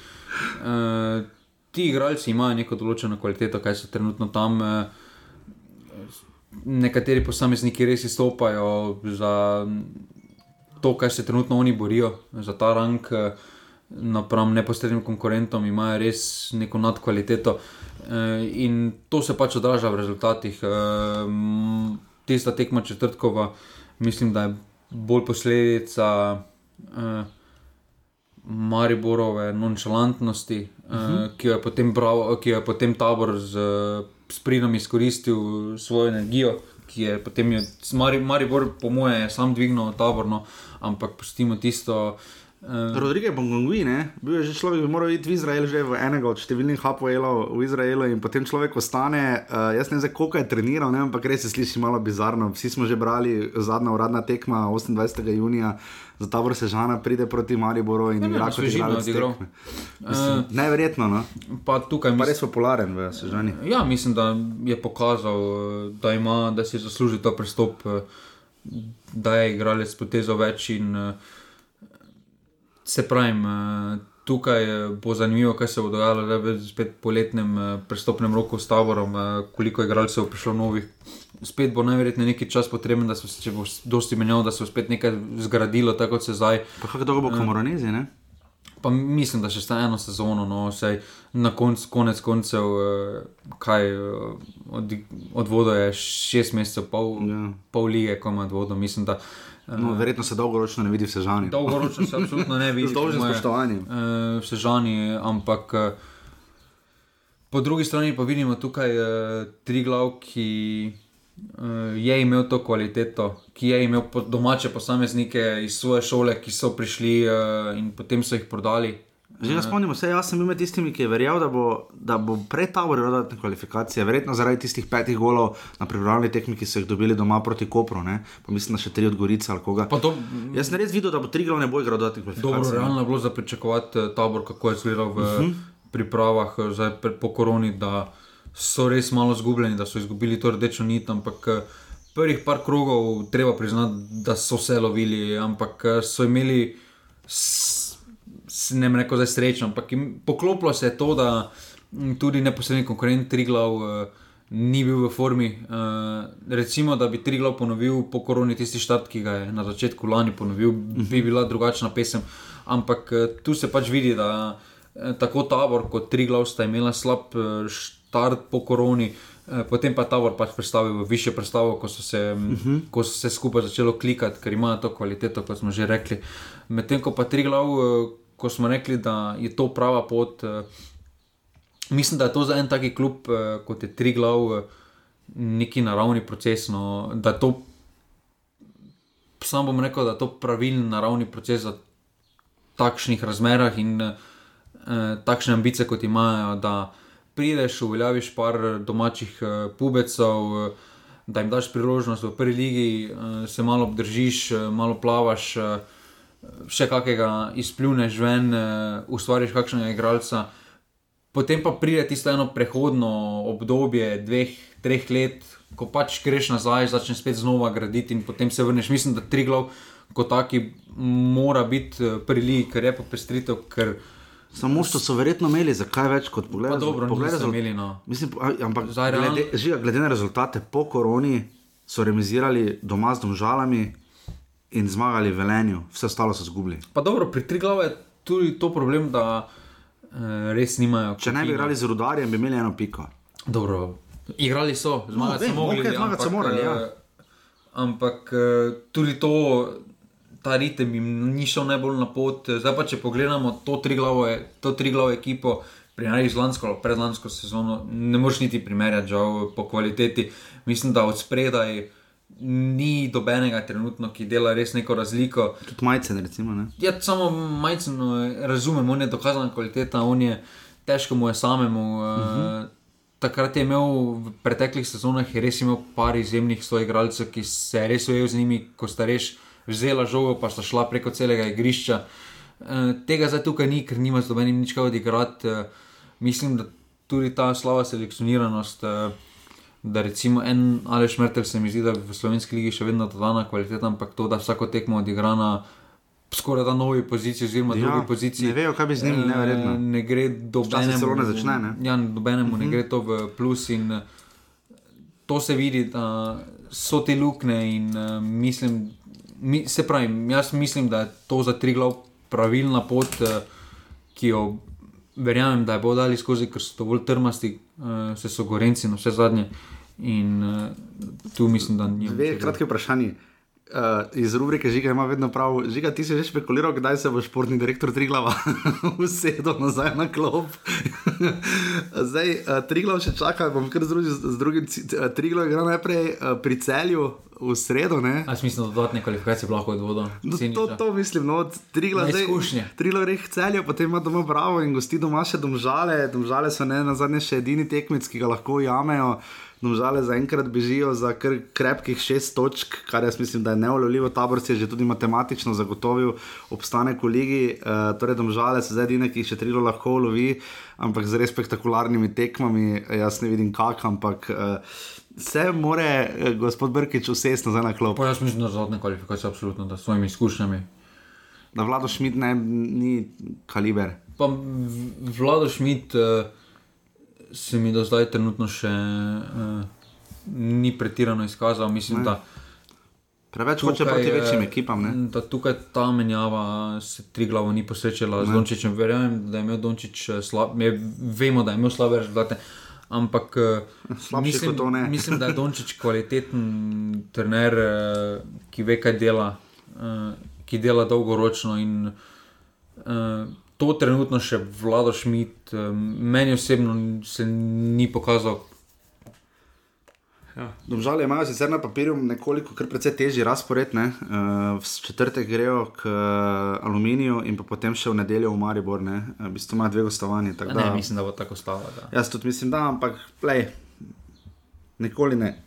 Uh, ti igralci imajo neko določeno kvaliteto, kaj so trenutno tam. Uh, nekateri posamezniki res izstopajo za to, kaj se trenutno oni borijo, za ta rang. Uh, Napram neposrednim konkurentom imajo res neko nadkvaliteto, eh, in to se pač odraža v rezultatih. Eh, Tista tekma četrtkova, mislim, da je bolj posledica eh, Mariborove nonšalantnosti, uh -huh. ki, jo je potem bral, ki jo je potem tabor z, s pridom izkoristil svojo energijo. Ki je potem, je, Mari, Maribor, po mojem, je sam dvignil taborno, ampak pustimo tisto. Eh, Rodrige Bongongui, ne? bil je že človek, ki bi moral iti v Izrael, že v enega od številnih HPL-ov v Izraelu in potem človek ostane. Uh, jaz ne vem, koliko je treniral, ne? ampak res se sliši malo bizarno. Vsi smo že brali zadnja uradna tekma 28. junija. Za ta vrsta Žana pride proti Mariboru in Ne, igra kot tekme. Mislim, Neverjetno, no? Pa tukaj Pa mislim, res popularen v Sežani. Ja, mislim, da je pokazal, eh, da, ima, da si zasluži ta pristop, eh, da je igralec s potezo več. In, eh, se pravi, tukaj eh, bo zanimivo, kaj se bo dogajalo zdaj v spet poletnem eh, prestopnem roku s taborom, eh, koliko igralcev bo prišlo novih. Spet bo najverjetneje nekaj čas potreben, da se, če bo dosti menjal, da se bo spet nekaj zgradilo, tako kot se zdaj. Pa kako dolgo bo komoronezi, ne? Pa mislim, da še sta eno sezono, no, vsaj na konc, konec koncev, eh, kaj eh, od, odvodo je šest mesecev, pol, Ja. ja. pol lige, ko ima odvodo. Mislim, da eh, No, verjetno se dolgoročno ne vidi v Sežani. dolgoročno se absolutno ne vidi. Z dolžnim spoštovanjem. eh, v Sežani, ampak eh, po drugi strani pa vidimo tukaj eh, tri glav, ki eh, je imel to kvaliteto, ki je imel po- domače posameznike iz svoje šole, ki so prišli eh, in potem so jih prodali. Že ga spomnimo, vse jaz sem bil med tistimi, ki je verjel, da bo, da bo pred taborjem dodatne kvalifikacije, verjetno zaradi tistih petih golov na pripravljalni tekmi, ki so jih dobili doma proti Kopru, ne? pa mislim, da še tri od Gorice ali koga. Pa to, Jaz sem res videl, da bo tri glavne boje igral dodatnih Dobro, kvalifikacij. realno je bilo za pričakovati eh, tabor, kako je izgledal v uh -huh. pripravah eh, zdaj po koroni, da so res malo zgubljeni, da so izgubili to rdečo nit. Ampak eh, prvih par krogov treba priznati, da so se lovili, ampak so imeli, ne vem, rekel zdaj srečno, ampak poklopilo se je to, da mm, tudi neposredni konkurent Triglav. eh, Ni bil v formi. Uh, recimo, da bi Triglav ponovil po koroni tisti štart, ki ga je na začetku lani ponovil, bi bila drugačna pesem. Ampak eh, tu se pač vidi, da eh, tako tabor kot Triglav sta imela slab eh, štart po koroni, eh, potem pa je tabor pač predstavil više predstavo, ko so se, uh -huh. ko so se skupaj začelo klikati, ker imajo to kvaliteto, kot smo že rekli. Medtem ko pa Triglav, ko smo rekli, da je to prava pot. Eh, Mislim, da je to za en taki klub, eh, kot je Triglav, eh, neki naravni proces. No, da je to, sam bom rekel, da je to pravilen naravni proces za takšnih razmerah in eh, takšne ambicije, kot imajo, da prideš, uveljaviš par domačih eh, pubecov, eh, da jim daš priložnost v prvi ligi, eh, se malo obdržiš, eh, malo plavaš. Eh, še kakega izpljuneš ven, uh, ustvariš kakšnega igralca. Potem pa pride tisto eno prehodno obdobje, dveh, treh let, ko pač greš nazaj, začneš spet znova graditi in potem se vrneš. Mislim, da tri glav kot taki mora biti prilik, ker je pa pestritev. Ker Samo što so verjetno imeli, zakaj več kot pogled. Dobro, pogled rezult- imeli, no. Mislim, ampak Zdaj glede, žiga, glede na rezultate po koroni so remizirali doma z domžalami in zmagali v Velenju, vse ostalo so zgubili. Pa dobro, pri tri glave je tudi to problem, da eh, res nimajo. Če ne bi igrali z rudarjem, bi imeli eno piko. Dobro, igrali so, zmagati vem, so mogli. zmagati so morali, ja. eh, Ampak eh, tudi to, ta ritem jim ni šel najbolj na pot. Zdaj pa če pogledamo to tri glavo, to tri glavo ekipo. Primerjali z lansko ali predlansko sezono, ne moreš niti primerjati, žal, po kvaliteti. Mislim, da od spredaj ni dobenega trenutno, ki dela res neko razliko. Tudi majcen, recimo. Ne? Ja, samo majceno razumem, on je dokazana kvaliteta, on je težko mu je samemu. Uh -huh. Takrat je imel v preteklih sezonah je res imel par izjemnih soigralcev, ki se je res ujel z njimi, ko sta res vzela žogo, pa sta šla preko celega igrišča. Uh, tega zdaj tukaj ni, ker nima z dobenim nič kaj odigrati. Mislim, da tudi ta slaba selekcioniranost. Uh, Da recimo en ali šmrtelj se mi zdi, da v slovenski ligi še vedno dodana kvaliteta, ampak to, da vsako tekmo odigra na skoraj da novi poziciji, oziroma Ja, drugi poziciji. ne vejo, kaj bi z njim, eh, neverjetno. Ne gre dobenemu. celo ne začne, ne? Ja, dobenemu uh Mhm. -huh. ne gre to v plus in eh, to se vidi, da so te luknje in uh, mislim, mi, se pravi, jaz mislim, da je to za tri glav pravilna pot, ki jo verjamem, da je bodo dali skozi, ker so dovolj trmasti, uh, se so gorenci na vse zadnje. In uh, tu mislim, da ni. Dve kratke vprašanje. Uh, iz rubrike Žiga ima vedno prav. Žiga, ti si že špekuliral, kdaj se bo športni direktor Triglava usedel nazaj na klop. Zdaj, uh, Triglav še čaka, bom kar z drugim, z drugim Triglav igra najprej uh, pri celju v sredo. Ne? Mislim, da dodatne kvalifikacije lahko odvodil. No, to, to mislim, no, Triglav Na zdaj. izkušnje. Triglav reh celje, potem ima doma bravo in gosti doma še domžale. Domžale so ne na zadnje še edini tekmec, ki ga lahko ujamejo. Domžale zaenkrat bežijo za kar krepkih šest točk, kar jaz mislim, da je neulovljivo. Tabor si je že tudi matematično zagotovil obstanek v ligi. Uh, torej, domžale so zdaj edine, ki jih še trilo lahko lovi, ampak z res spektakularnimi tekmami. Jaz ne vidim kak, ampak uh, se more uh, gospod Brkič usesti nazaj na klop. Pa jaz mislim, da zadnje kvalifikacije absolutno, da s svojimi izkušnjami. Da vlado Šmit ne, ni kaliber. Pa Vlado Šmit uh, se mi do zdaj trenutno še uh, ni pretirano izkazal. Mislim, Ne. da Preveč hoče tukaj, proti eh, večjim ekipam. Ne? Da tukaj ta menjava se tri glavo ni posvečala z Ne. Dončićem. Verjamem, da je imel Dončić eh, slab, je, vemo, da je imel slabe rezultate. Ampak eh, Slabši mislim, mislim, da je Dončić kvaliteten trener, eh, ki ve, kaj dela, eh, ki dela dolgoročno. In, eh, to trenutno še vlada Šmit, eh, meni osebno se ni pokazal. Domžale imajo sicer na papirju nekoliko kar precej težji razpored. Ne? Uh, v četrtek grejo k uh, Aluminiju in pa potem še v nedeljo v Maribor. Ne? Uh, v bistvu imajo dve gostovanje. tako Ne, Da, mislim, da bo tako stalo. Da. jaz tudi mislim, da, ampak lej, nikoli ne.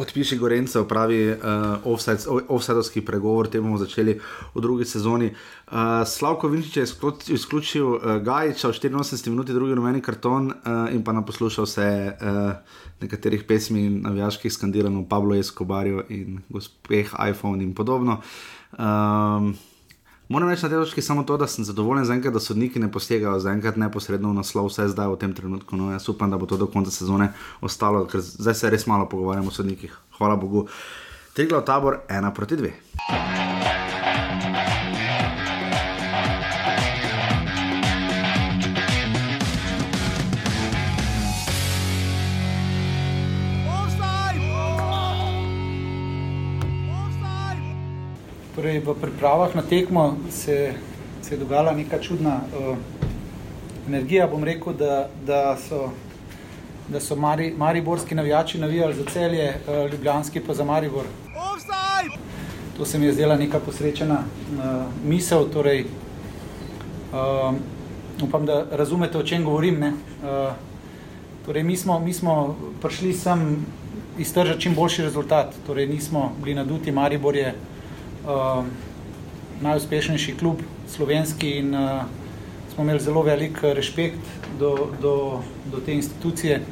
Odpiši Gorencev, pravi uh, offside, offsidovski pregovor, te bomo začeli v drugi sezoni. Uh, Slavko Vinčič je izključil uh, Gajiča v 84 minuti, drugi rumeni karton uh, in pa naposlušal se uh, nekaterih pesmi in navijaških skandiranj Pablo Escobarju in gospeh iPhone in podobno. Um, Moram reči na tej točki samo to, da sem zadovoljen z enkrat, da sodniki ne posegajo zaenkrat neposredno v naslov, vse zdaj v tem trenutku. No, jaz upam, da bo to do konca sezone ostalo, ker zdaj se res malo pogovarjamo o sodnikih. Hvala Bogu. Triglav tabor, ena proti dve. Torej, v pripravah na tekmo se, se je dogajala neka čudna uh, energija. Bom rekel, da, da so, da so Mari, mariborski navijači navijali za celje, uh, ljubljanski pa za Maribor. To se mi je zdela neka posrečena uh, misel. Torej, uh, upam, da razumete, o čem govorim. Ne? Uh, torej, mi, smo, mi smo prišli sem iztržati čim boljši rezultat. Torej, nismo bili naduti, Maribor je uh, najuspešnejši klub slovenski in uh, smo imeli zelo velik respekt do, do, do te institucije.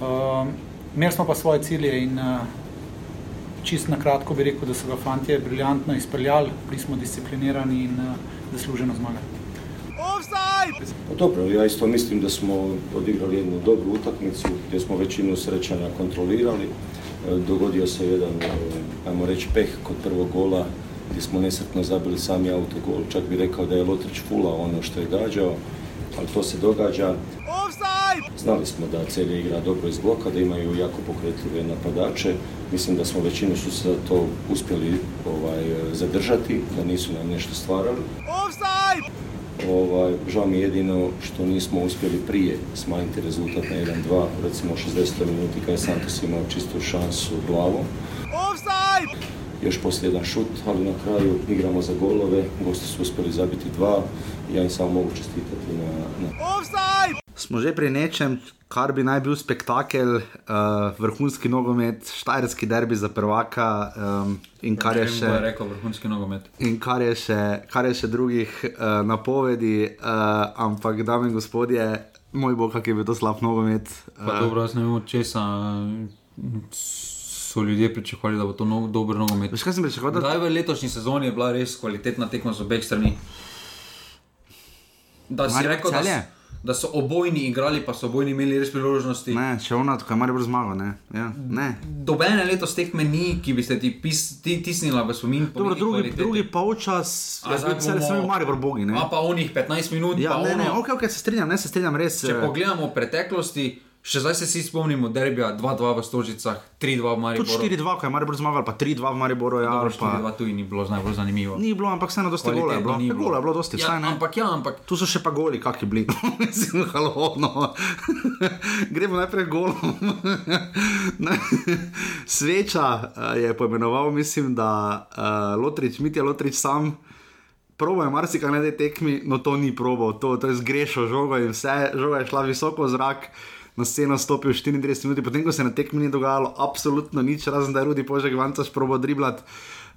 Uh, imeli smo pa svoje cilje in uh, čist na kratko bi rekel, da so ga fantje briljantno izpeljali, bili smo disciplinirani in uh, zasluženo zmagali. Pa dobro, ja isto mislim da smo odigrali jednu dobru utakmicu gdje smo većinu srećanja kontrolirali. Dogodio se jedan, e, ajmo reći, peh kod prvog gola gdje smo nesretno zabili sami autogol. Čak bi rekao da je Lotrić fula ono što je gađao, ali to se događa. Znali smo da Celje igra dobro iz bloka, da imaju jako pokretljive napadače. Mislim da smo većinu su se to uspjeli ovaj, zadržati, da nisu nam nešto stvarali. Ovaj, žao mi je jedino što nismo uspjeli prije smanjiti rezultat na 1-2, recimo u 60 minuti kada je Santos imao čistu šansu glavom. Još poslije jedan šut, ali na kraju igramo za golove, gosti su uspjeli zabiti dva, ja im samo mogu čestitati na, na Smo že pri nečem, kar bi naj bil spektakel, uh, vrhunski nogomet, štajerski derbi za prvaka um, in kar je še. je rekel vrhunski nogomet. In kar je še, kar je še drugih uh, napovedi, uh, ampak, dame in gospodje, moj bog, kak je bil to slab nogomet. Pa eh, dobro, jaz ne vem, česa so ljudje pričakovali, da bo to no, dober nogomet. Veš, kaj sem pričakoval? Da... Kdaj v letošnji sezoni je bila res kvalitetna tekma z obeh strani? Da si Maribor rekel, da, Celje? Da so obojni igrali, pa so obojni imeli res priložnosti. Ne, če ona, ko je Maribor zmagal, ne. Ja, ne. Dobene letos tekme ni, ki bi se ti pis, ti, tisnila v spomin. po Dobro, drugi, kvaliteti. drugi polčas, A zdaj cel bomo- sem Maribor bogi, ne. A pa onih 15 minut, Ja, ne, ne, ono, ok, ok, se strinjam, ne, se strinjam res. Če eh, pogledamo preteklosti, še zdaj se vsi spomnimo derbija 2-2 v Stožicah, 3-2 v Mariboru. Tudi 4-2, ko je Maribor zmagal, pa 3-2 v Mariboru, ja, Dobro, pa... 4-2 tu ni bilo najbolj zanimivo. Ni bilo, ampak vseeno dosti gola je bilo. Ni Ja, Gola je bilo dosti, ja, vsaj ne. Ampak ja, ampak Tu so še pa goli, kaki bili. Mislim, halo, no. Gremo najprej golom. Sveča eh, je poimenoval, mislim, da uh, Lotrič, Mitja Lotrič sam. Probo je marsikaj na tej tekmi, no to ni probo, to, to je zgrešil žogo in vse, žoga je šla visoko v zrak. Na sceno stopil 34 minut, potem ko se na tekmi ni dogajalo absolutno nič, razen da je Rudi Požek Vancaš probo driblat.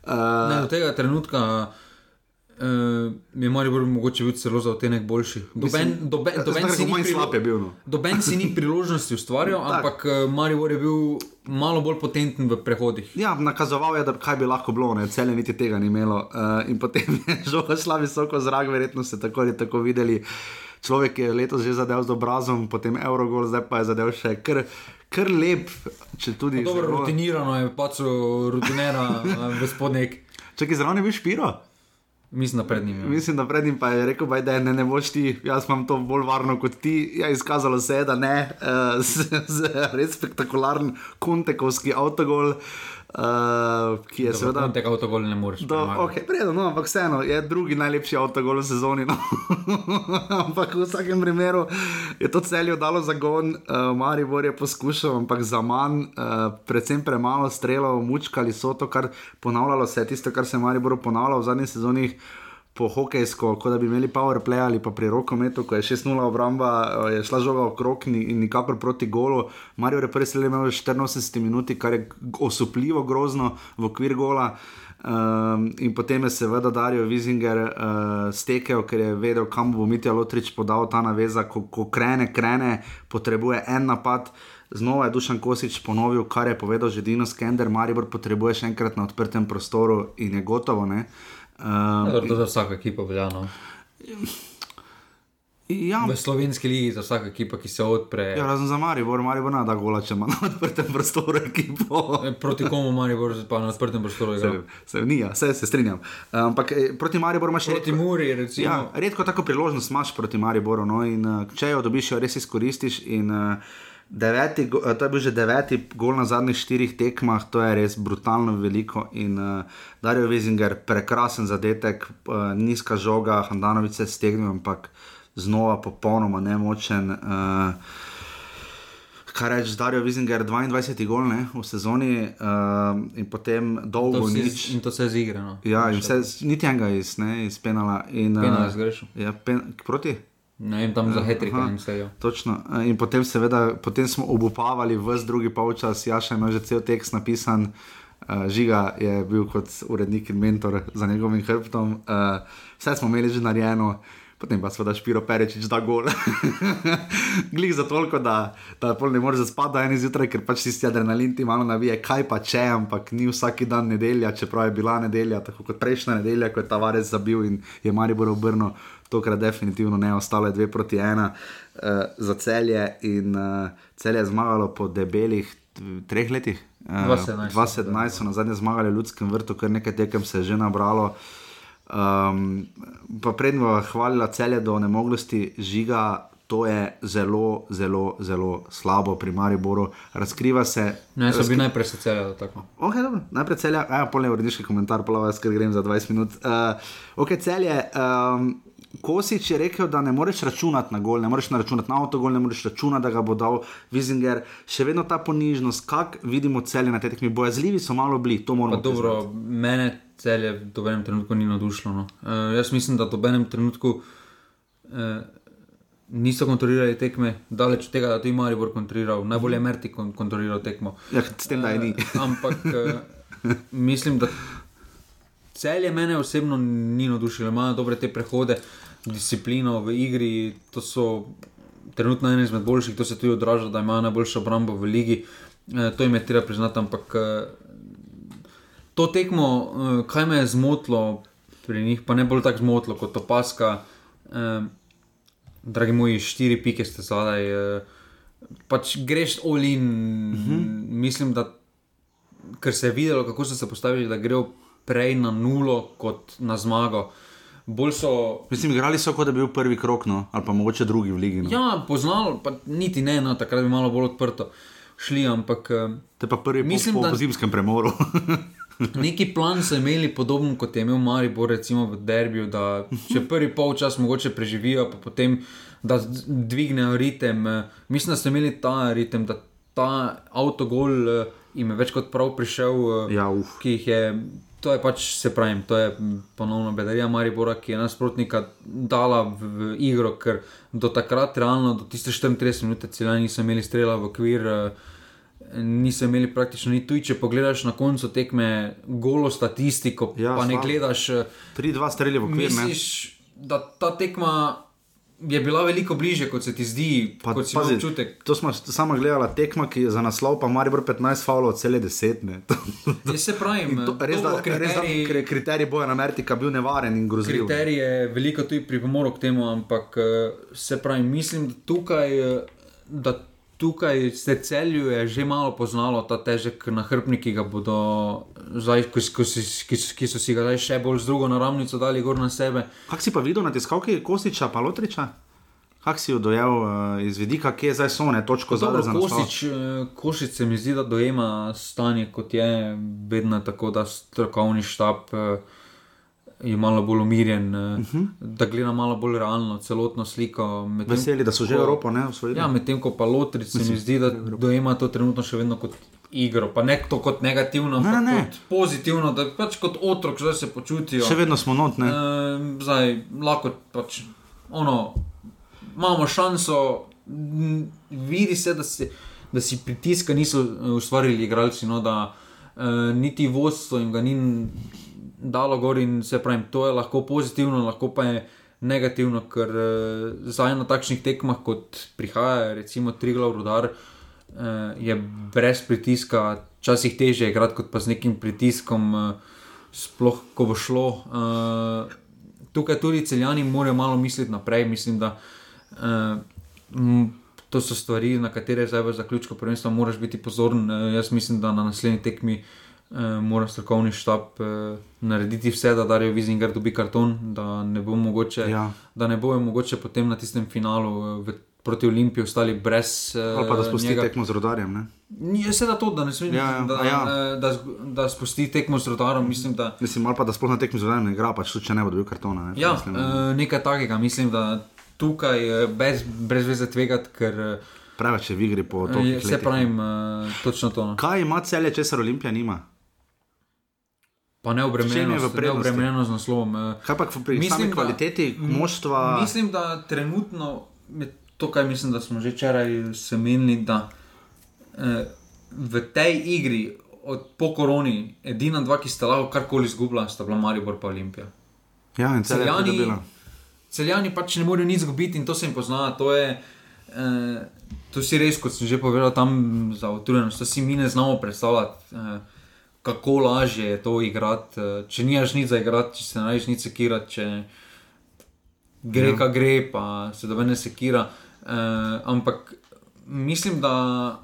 Uh, ne, do tega trenutka. Uh, je Maribor mogoče bil celo za otenek boljši. Doben, si prilo- slab je bil, no. doben si ni priložnosti ustvarjal, ampak uh, Maribor je bil malo bolj potenten v prehodih. Ja, nakazoval je, da kaj bi lahko bilo, ne, celje niti tega ni imelo. Uh, in potem je žoga šla visoko zrak, verjetno ste tako ali tako videli. Človek je letos že zadev z obrazom, potem Eurogol, zdaj pa je zadev še kar, kar lep, če tudi Pa Dobro, rutinirano je pač rutinera uh, gospodnik. Če ki zraven je bil špiro. Mislim, da pred njim. Ja. Mislim, da pred njim pa je rekel, da ne, ne boš ti, jaz imam to bolj varno kot ti. Ja, izkazalo se je, da ne, uh, z, z res spektakularen kontekovski avtogol, uh, ki je seveda. Tega avtogola ne moreš. Do, okay, predno, no, ampak vseeno je drugi najlepši avtogol v sezoni. No. ampak v vsakem primeru je to celjo dalo zagon, uh, Maribor je poskušal, ampak za manj, uh, predvsem premalo strelov, mučkali so to, kar ponavljalo se je tisto, kar se je Maribor ponavljalo v zadnjih sezonih. Po hokejsko, kot da bi imeli powerplay ali pa pri rokometu, ko je 6-0 obramba, eh, je šla žoga okrog ni- in nikakor proti golu. Marijo je prvi strelil imel v 84 minuti, kar je osupljivo grozno v okvir gola. Um, in potem je seveda Darijo Vizinger uh, stekel, ker je vedel, kam bo Mitja Lotrič podal ta naveza, ko, ko krene, krene, potrebuje en napad. Znova je Dušan Kosič ponovil, kar je povedal že Dino Skender, Maribor potrebuje še enkrat na odprtem prostoru in je gotovo. Ne? Um, Ja, To za vsako ekipo velja. No. ja, V slovenski ligi za vsako ekipo, ki se odpre. ja, razen za Maribor, Maribor ne da gola, če ima na odprtem prostoru ekipo. Eh, Proti komu Maribor pa na odprtem prostoru igra? Se, se, ni, ja, se, se strinjam. Ampak eh, proti Mariboru imaš Proti Muri, recimo. Ja, redko tako priložnost imaš proti Mariboru. No, in, uh, če jo dobiš, jo res izkoristiš. In, uh, deveti, eh, to je bil že deveti gol na zadnjih štirih tekmah, to je res brutalno veliko. In uh, Darijo Vizinger, prekrasen zadetek, uh, nizka žoga, Handanovic se stegnil, ampak znova popolnoma nemočen. Uh, Kaj reči, Darijo Vizinger, 22 gol ne, v sezoni uh, in potem dolgo vsi- nič. In to se zigra. No. Ja, in vse, niti enega iz, ne, iz penala. In, Penal je eh, zgrešil. Ja, pen, proti? Ne vem, tam za hetrika Aha, jim sejo. Točno. Eh, In potem, seveda, potem smo obupavali vse drugi polčas, Jaša ima že cel tekst napisan. Uh, Žiga je bil kot urednik in mentor za njegovim hrbtom. Uh, vse smo imeli že narejeno, potem pa seveda Špiro Perečič da gol. Glih za toliko, da, da pol ne moreš zaspati en zjutraj, ker pač tisti adrenalin ti malo navije, kaj pa če, ampak ni vsak dan nedelja, čeprav je bila nedelja, tako kot prejšnja nedelja, ko je ta varec zabil in je Maribor obrnil. Tokrat definitivno ne, ostalo je dve proti ena uh, za celje in uh, celje je zmagalo po debelih treh letih. 2017 2017 so na zadnje zmagali v Ljudskem vrtu, kar nekaj tekem se je že nabralo. Um, pa prednjo hvalila celje do nemoglosti žiga. To je zelo, zelo, zelo slabo pri Mariboru. Razkriva se. Ne, so bili najprej celja. Okay, dobro. najprej celja, a ja, polne urediški komentar, pa vas, ker grem za 20 minut. Uh, ok, celje. Um, Kosič je rekel, da ne moreš računati na gol, ne moreš računati na avto, ne moreš računati, da ga bo dal Vizinger. Še vedno ta ponižnost, kak vidimo celje na teh tekmih, bojazljivi so malo bili, to moramo reči. Dobro, mene celje v dobenem trenutku ni navdušilo. No. Uh, jaz mislim, da v dobenem trenutku uh, niso kontrolirali tekme, daleč od tega, da to ima Maribor kontroliral, najbolje Merti kontroliral tekmo. Ja, s tem, da je ni. Uh, ampak uh, mislim, da. Celje mene osebno ni navdušilo, imajo dobre te prehode, disciplino v igri, to so trenutno ene izmed boljših, to se tudi odraža, da imajo najboljšo obrambo v ligi. E, to jim je treba priznati, ampak e, to tekmo, e, kaj me je zmotilo pri njih, pa ne bolj tako zmotilo kot opaska. E, dragi moji, štiri pike ste zadaj, e, pač greš olin, uh mhm. -huh. mislim, da. Ker se je videlo, kako so se postavili, da grejo prej na nulo kot na zmago. So, Mislim, igrali so kot da bi bil prvi krok, no? ali pa mogoče drugi v Ligi. No? Ja, poznalo, pa niti ne, no, takrat bi bilo bolj odprto. Šli, ampak. Eh, Te pa prvi mislim, po, po, po zimskem premoru. neki plan so imeli podoben kot je imel Maribor, recimo v Derbiju, da če prvi polčas mogoče preživijo, pa potem da dvignejo ritem. Eh, mislim, da so imeli ta ritem, da ta avtogol eh, jim je več kot prav prišel, ja, ki jih je to je pač, se pravi, to je ponovno bedarija Maribora, ki je nasprotnika dala v, v igro, ker do takrat, realno, do tiste 34 minut, celo niso imeli strela v kvir. Eh, niso imeli praktično ni tu, če pogledaš na koncu tekme, golo statistiko. Ja, pa ne gledaš. 3-2 strelje v kvir. Misliš, da ta tekma je bila veliko bliže, kot se ti zdi, pa, kot si pazi, občutek. To smo samo gledali, tekma, ki je za naslov, pa Maribor 15, Favlo, cele 10. Ne, se pravi, res da je kriterij boja na Mertika bil nevaren in grozljiv. Kriterij je veliko tudi pripomoril k temu, ampak eh, se pravi, mislim, da tukaj. Eh, da tukaj se celju je že malo poznalo ta težek nahrbnik, ki ga bodo, zdaj, ki, ki, ki, ki so si ga zdaj še bolj z drugo naravnico dali gor na sebe. Kaj si pa videl na tiskalki Kostiča, pa Lotriča? Kaj si jo dojel uh, iz vidika, kje je zdaj so ne točko za? Kostič, uh, Košič se mi zdi, da dojema stanje kot je, vedno tako, da strokovni štab. Uh, je malo bolj umirjen, uh eh, -huh. Mhm. da gleda malo bolj realno celotno sliko. Veseli, da so že Evropa, ne v svojem. Ja, medtem ko pa Lotric se mi zdi, da dojema to trenutno še vedno kot igro, pa ne to kot negativno, ne, ne. kot pozitivno, da pač kot otrok zdaj se počutijo. Še vedno smo notni. E, zdaj lahko pač ono, imamo šanso, vidi se, da, se, da si pritiska niso ustvarili igralci, no, da e, niti vodstvo jim ga ni dalo gor in se pravi, to je lahko pozitivno, lahko pa je negativno, ker uh, zdaj na takšnih tekmah, kot prihaja, recimo Triglav Rudar, uh, je brez pritiska, včasih teže igrati kot pa z nekim pritiskom, uh, sploh ko bo šlo. Uh, tukaj tudi celjani morajo malo misliti naprej, mislim, da. Uh, To so stvari, na katere zdaj v zaključku prvenstva moraš biti pozoren. Jaz mislim, da na naslednji tekmi uh, uh, mora strokovni štab uh, narediti vse, da Darijo Vizinger dobi karton, da ne bo mogoče, ja. da ne bojo mogoče potem na tistem finalu v, proti Olimpiji ostali brez. Uh, Ali pa da spusti njega. tekmo z rodarjem. Je se da to, da ne smeš, ja, ja. da, ja. da, da spusti tekmo z rodarjem. Mislim, da, mislim ali pa da sploh na tekmo z rodarjem ne igra, pač če ne bo dobil kartona. Ne, ja, mislim, uh, nekaj takega, mislim, da tukaj brez, brez veze tvegati, ker. Preveč je v igri po to. Se pravi, uh, točno to. No. Kaj ima celje, če se Olimpija nima? Pa ne obremenjeno z naslovom. Eh. Kaj pa pri mislim, kvaliteti moštva? Mislim, da trenutno, to, kar mislim, da smo že včeraj semenili, da eh, v tej igri od po koroni, edina dva, ki sta lahko karkoli izgubila, sta bila Maribor pa Olimpija. Ja, in je Celjani, celjani pač ne morejo nič izgubiti in to se jim pozna. To, je, eh, to si res, kot sem že povedal, tam za utrujenost. To si mi ne znamo predstavljati, eh, kako lažje je to igrati. Eh, če nimaš nič za igrati, če se ne znaš nič sekirati, če gre, Ja. ka gre, pa se da ne sekira. Eh, ampak mislim, da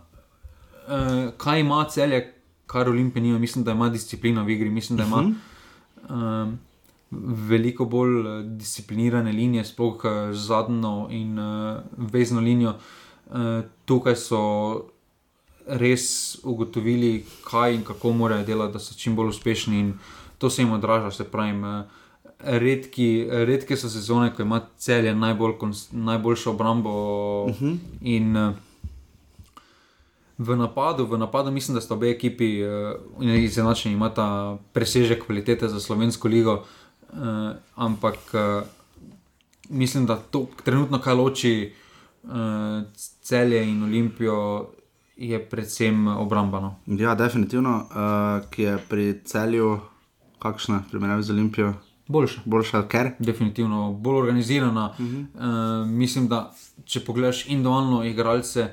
eh, kaj ima celje, kar Olimpija nima, mislim, da ima disciplino v igri, mislim, da ima. Mhm. Um, veliko bolj eh, disciplinirane linije, sploh eh, zadnjo in uh, vezno linijo. Uh, tukaj so res ugotovili, kaj in kako morajo delati, da so čim bolj uspešni, in to se jim odraža. Se pravi, redki, redke so sezone, ko ima celje najbolj, najboljšo obrambo. Uh -huh. in, uh, V napadu, v napadu mislim, da sta obe ekipi uh, izenačeni, imata presežek kvalitete za slovensko ligo, uh, ampak uh, mislim, da to trenutno, kaj loči uh, celje in olimpijo, je predvsem obrambano. Ja, definitivno, uh, ki je pri celju, kakšna primerjava z Olimpijo, Boljša. boljša, ker. Definitivno bolj organizirana. Uh. -huh. uh, mislim, da če pogledaš individualno igralce,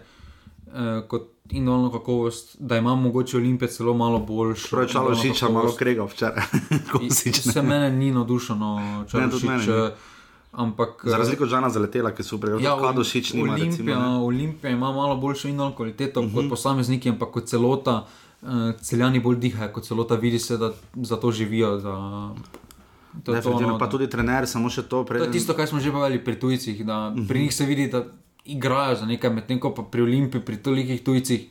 uh, kot individualno kakovost, da ima mogoče Olimpija celo malo boljšo. Prav čalo individualno Žiča, malo krega včeraj. Kosič, ne. Se mene ni navdušeno, če Ne, Ampak Za razliko od Žana zaletela, ki so prej Ja, ja, Šič nima. Olimpija, Recimo, ne. Olimpija ima malo boljšo in kvaliteto uh Mhm. -huh. kot posamezniki, ampak kot celota, uh, celjani bolj dihajo kot celota, vidi se, da za to živijo. Da, to, je to, Definitivno, no, pa da- tudi trener, samo še to. to je tisto, kar smo že povedali pri tujcih, da Mhm. pri njih se vidi, da igrajo za nekaj, medtem ko pa pri Olimpiji, pri tolikih tujcih,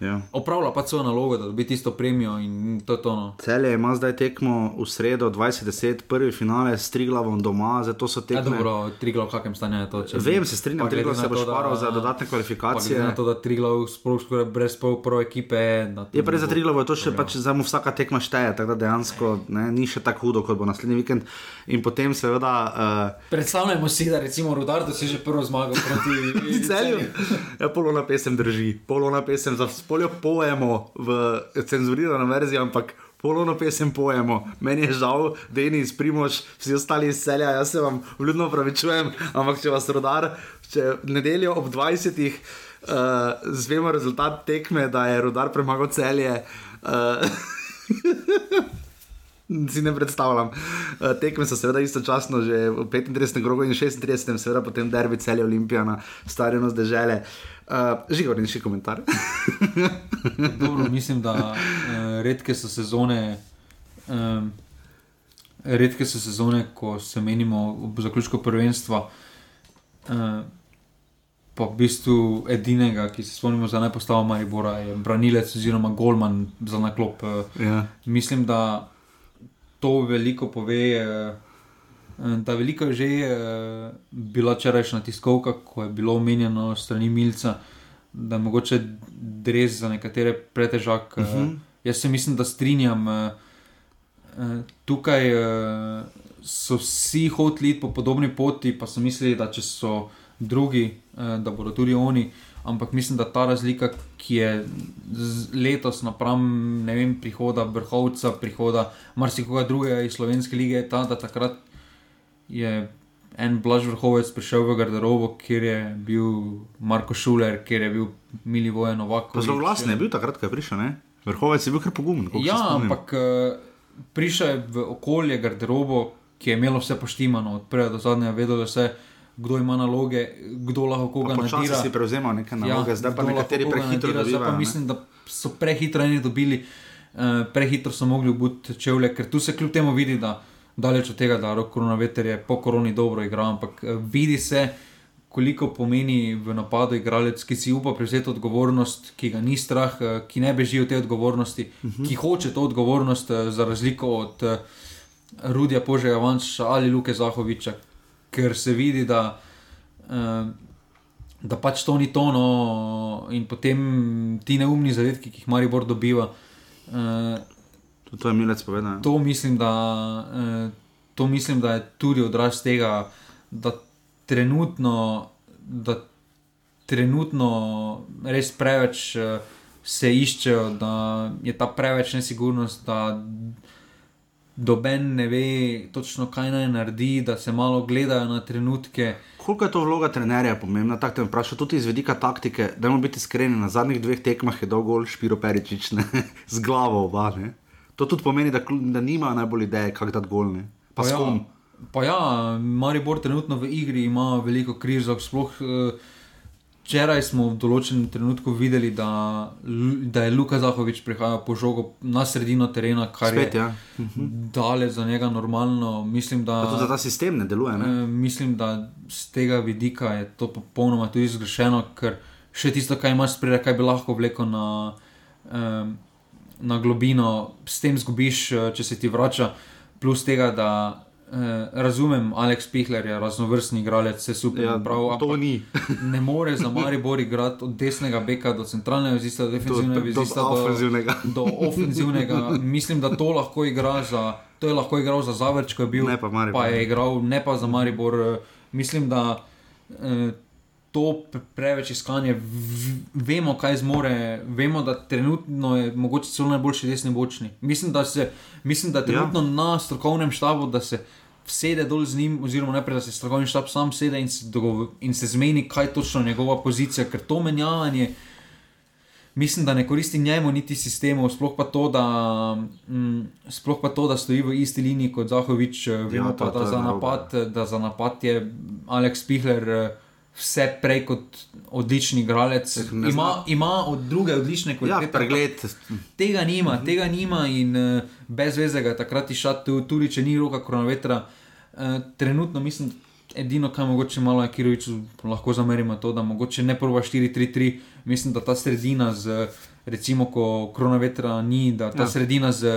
Ja. opravlja pa svojo nalogo, da dobi tisto premijo in to je to. No. Celje ima zdaj tekmo v sredo 2010, prvi finale s Triglavom doma, zato so Ja, tekme. dobro, Triglav, v kakem stanju je to? Vem, se strinjam, Triglav se bo šparal za dodatne kvalifikacije. na to, da Triglav sploh skoraj brez pol prve ekipe je. res za Triglav, to še problema. pač za mu vsaka tekma šteje, tako da dejansko ne, ni še tako hudo, kot bo naslednji vikend. In potem seveda. Uh, Predstavljamo si, da recimo Rudar doseže prvo zmago proti Celju. Ja, polovna pesem drži, polovna pesem za spoljo pojemo v cenzurirano verzijo, ampak polovno pesem pojemo. Meni je žal, Denis, Primož, vsi ostali iz celja, jaz se vam vljudno opravičujem, ampak če vas rodar, če nedeljo ob 20. Uh, zvemo rezultat tekme, da je rodar premagal celje. Uh, Si ne predstavljam. Uh, tekme so seveda istočasno že v 35. krogu in 36. seveda potem derbi celje Olimpija na stadionu zdržele. Uh, Žigor, in še komentar. Dobro, mislim, da uh, redke so sezone. Um, redke so sezone, ko se menimo ob zaključku prvenstva. Uh, pa v bistvu edinega, ki se spomnimo za najpostavo Maribora, je branilec oziroma golman za naklop. Uh, Ja. Mislim, da to veliko pove. eh, Da veliko je že eh, bila včerajšnja tiskovka, ko je bilo omenjeno strani Milca, da je mogoče res za nekatere pretežak. Uh -huh. Jaz se mislim, da strinjam. eh, eh, Tukaj eh, so vsi hoteli iti po podobni poti, pa so mislili, da če so drugi, eh, da bodo tudi oni. Ampak mislim, da ta razlika, ki je letos napram ne vem, prihoda vrhovca, prihoda marsikoga drugega iz slovenske lige, je ta, da takrat je en blaž vrhovec prišel v garderobo, kjer je bil Marko Šuler, kjer je bil Mili Vojen Novak. Pa zelo glasen je bil takrat, ko je prišel, ne? Vrhovec je bil kar pogumen. Ja, ampak uh, prišel je v okolje garderobo, ki je imelo vse poštimano, od prvega do zadnjega, vedelo se, kdo ima naloge, kdo lahko koga Pa Počasi nadira. si prevzemal neke naloge, zdaj pa nekateri prehitro nadira, zdaj pa dobivajo. ne. Mislim, da so prehitro eni dobili, uh, prehitro so mogli obuti čevlje, ker tu se kljub temu vidi, da daleč od tega, da Rok Koronaveter je po koroni dobro igral, ampak uh, vidi se, koliko pomeni v napadu igralec, ki si upa prevzeti odgovornost, ki ga ni strah, eh, ki ne beži od te odgovornosti, uh -huh. ki hoče to odgovornost, eh, za razliko od eh, Rudija Požega Vanča ali Luke Zahoviča, ker se vidi, da, eh, da pač to ni to, no, in potem ti neumni zadetki, ki jih Maribor dobiva. To je milec povedal. To mislim, da, eh, to mislim, da je tudi odraz tega, da trenutno, da trenutno res preveč eh, se iščejo, da je ta preveč nesigurnost, da doben ne ve točno, kaj naj naredi, da se malo gledajo na trenutke. Koliko je to vloga trenerja pomembna? Tako te vprašam, tudi iz vidika taktike. Da moramo biti iskreni, na zadnjih dveh tekmah je dolgo Špiro Peričič ne? z glavo oba. Ne? To tudi pomeni, da, da nima najbolj ideje, kako da golne. Pa, Pa ja. s kom? Pa ja, Maribor trenutno v igri ima veliko krizo. Sploh eh, včeraj smo v določenem trenutku videli, da, da je Luka Zahovič prihajal po žogo na sredino terena, kar Spet, je ja. daleč za njega normalno. Mislim, da, Pa tudi da ta sistem ne deluje. Ne? Eh, Mislim, da z tega vidika je to popolnoma tudi zgrešeno, ker še tisto, kar imaš spredaj, kaj bi lahko vlekel na, um, na globino, s tem zgubiš, eh, če se ti vrača. Plus tega, da eh, razumem, Aleks Pihler je raznovrstni igralec, vse super, Ja, prav, to ni. ne more za Maribor igrati od desnega beka do centralnega vezista, do defensivnega Do- do vezista, ofenzivnega. do ofenzivnega. Mislim, da to lahko igra za. To je lahko igral za Zavrč, ko je bil, Ne pa Maribor. pa je igral, ne pa za Maribor. Eh, Mislim, da eh, to pre- preveč iskanje, vemo, kaj zmore, vemo, da trenutno je mogoče celo najboljši desni bočni. Mislim, da, se, mislim, da trenutno ja. na strokovnem štabu, da se sede dol z njim, oziroma najprej, da se strokovni štab sam sede in se, dogovo- in se zmeni, kaj je točno njegova pozicija, ker to menjavanje. Mislim, da ne koristi njemu niti sistemu, sploh pa to, da, mm, sploh pa to, da stoji v isti liniji kot Zahovič. eh, Vemo Ja, ja, pa, to da, je za napad, da za napad je Aleks Pihler eh, vse prej kot odličen igralec. Ima, ima od druge odlične Ja, kvalitete. pregled. Tega nima, tega nima in uh, brez veze ga je takrat išati, tu- tudi če ni roka koronavetra. Uh, trenutno mislim, edino, kar mogoče malo Akiroviču lahko zamerimo, to, da mogoče ne prva 4-3-3. Mislim, da ta sredina z. Recimo, ko koronavetra ni, da ta Ja. sredina z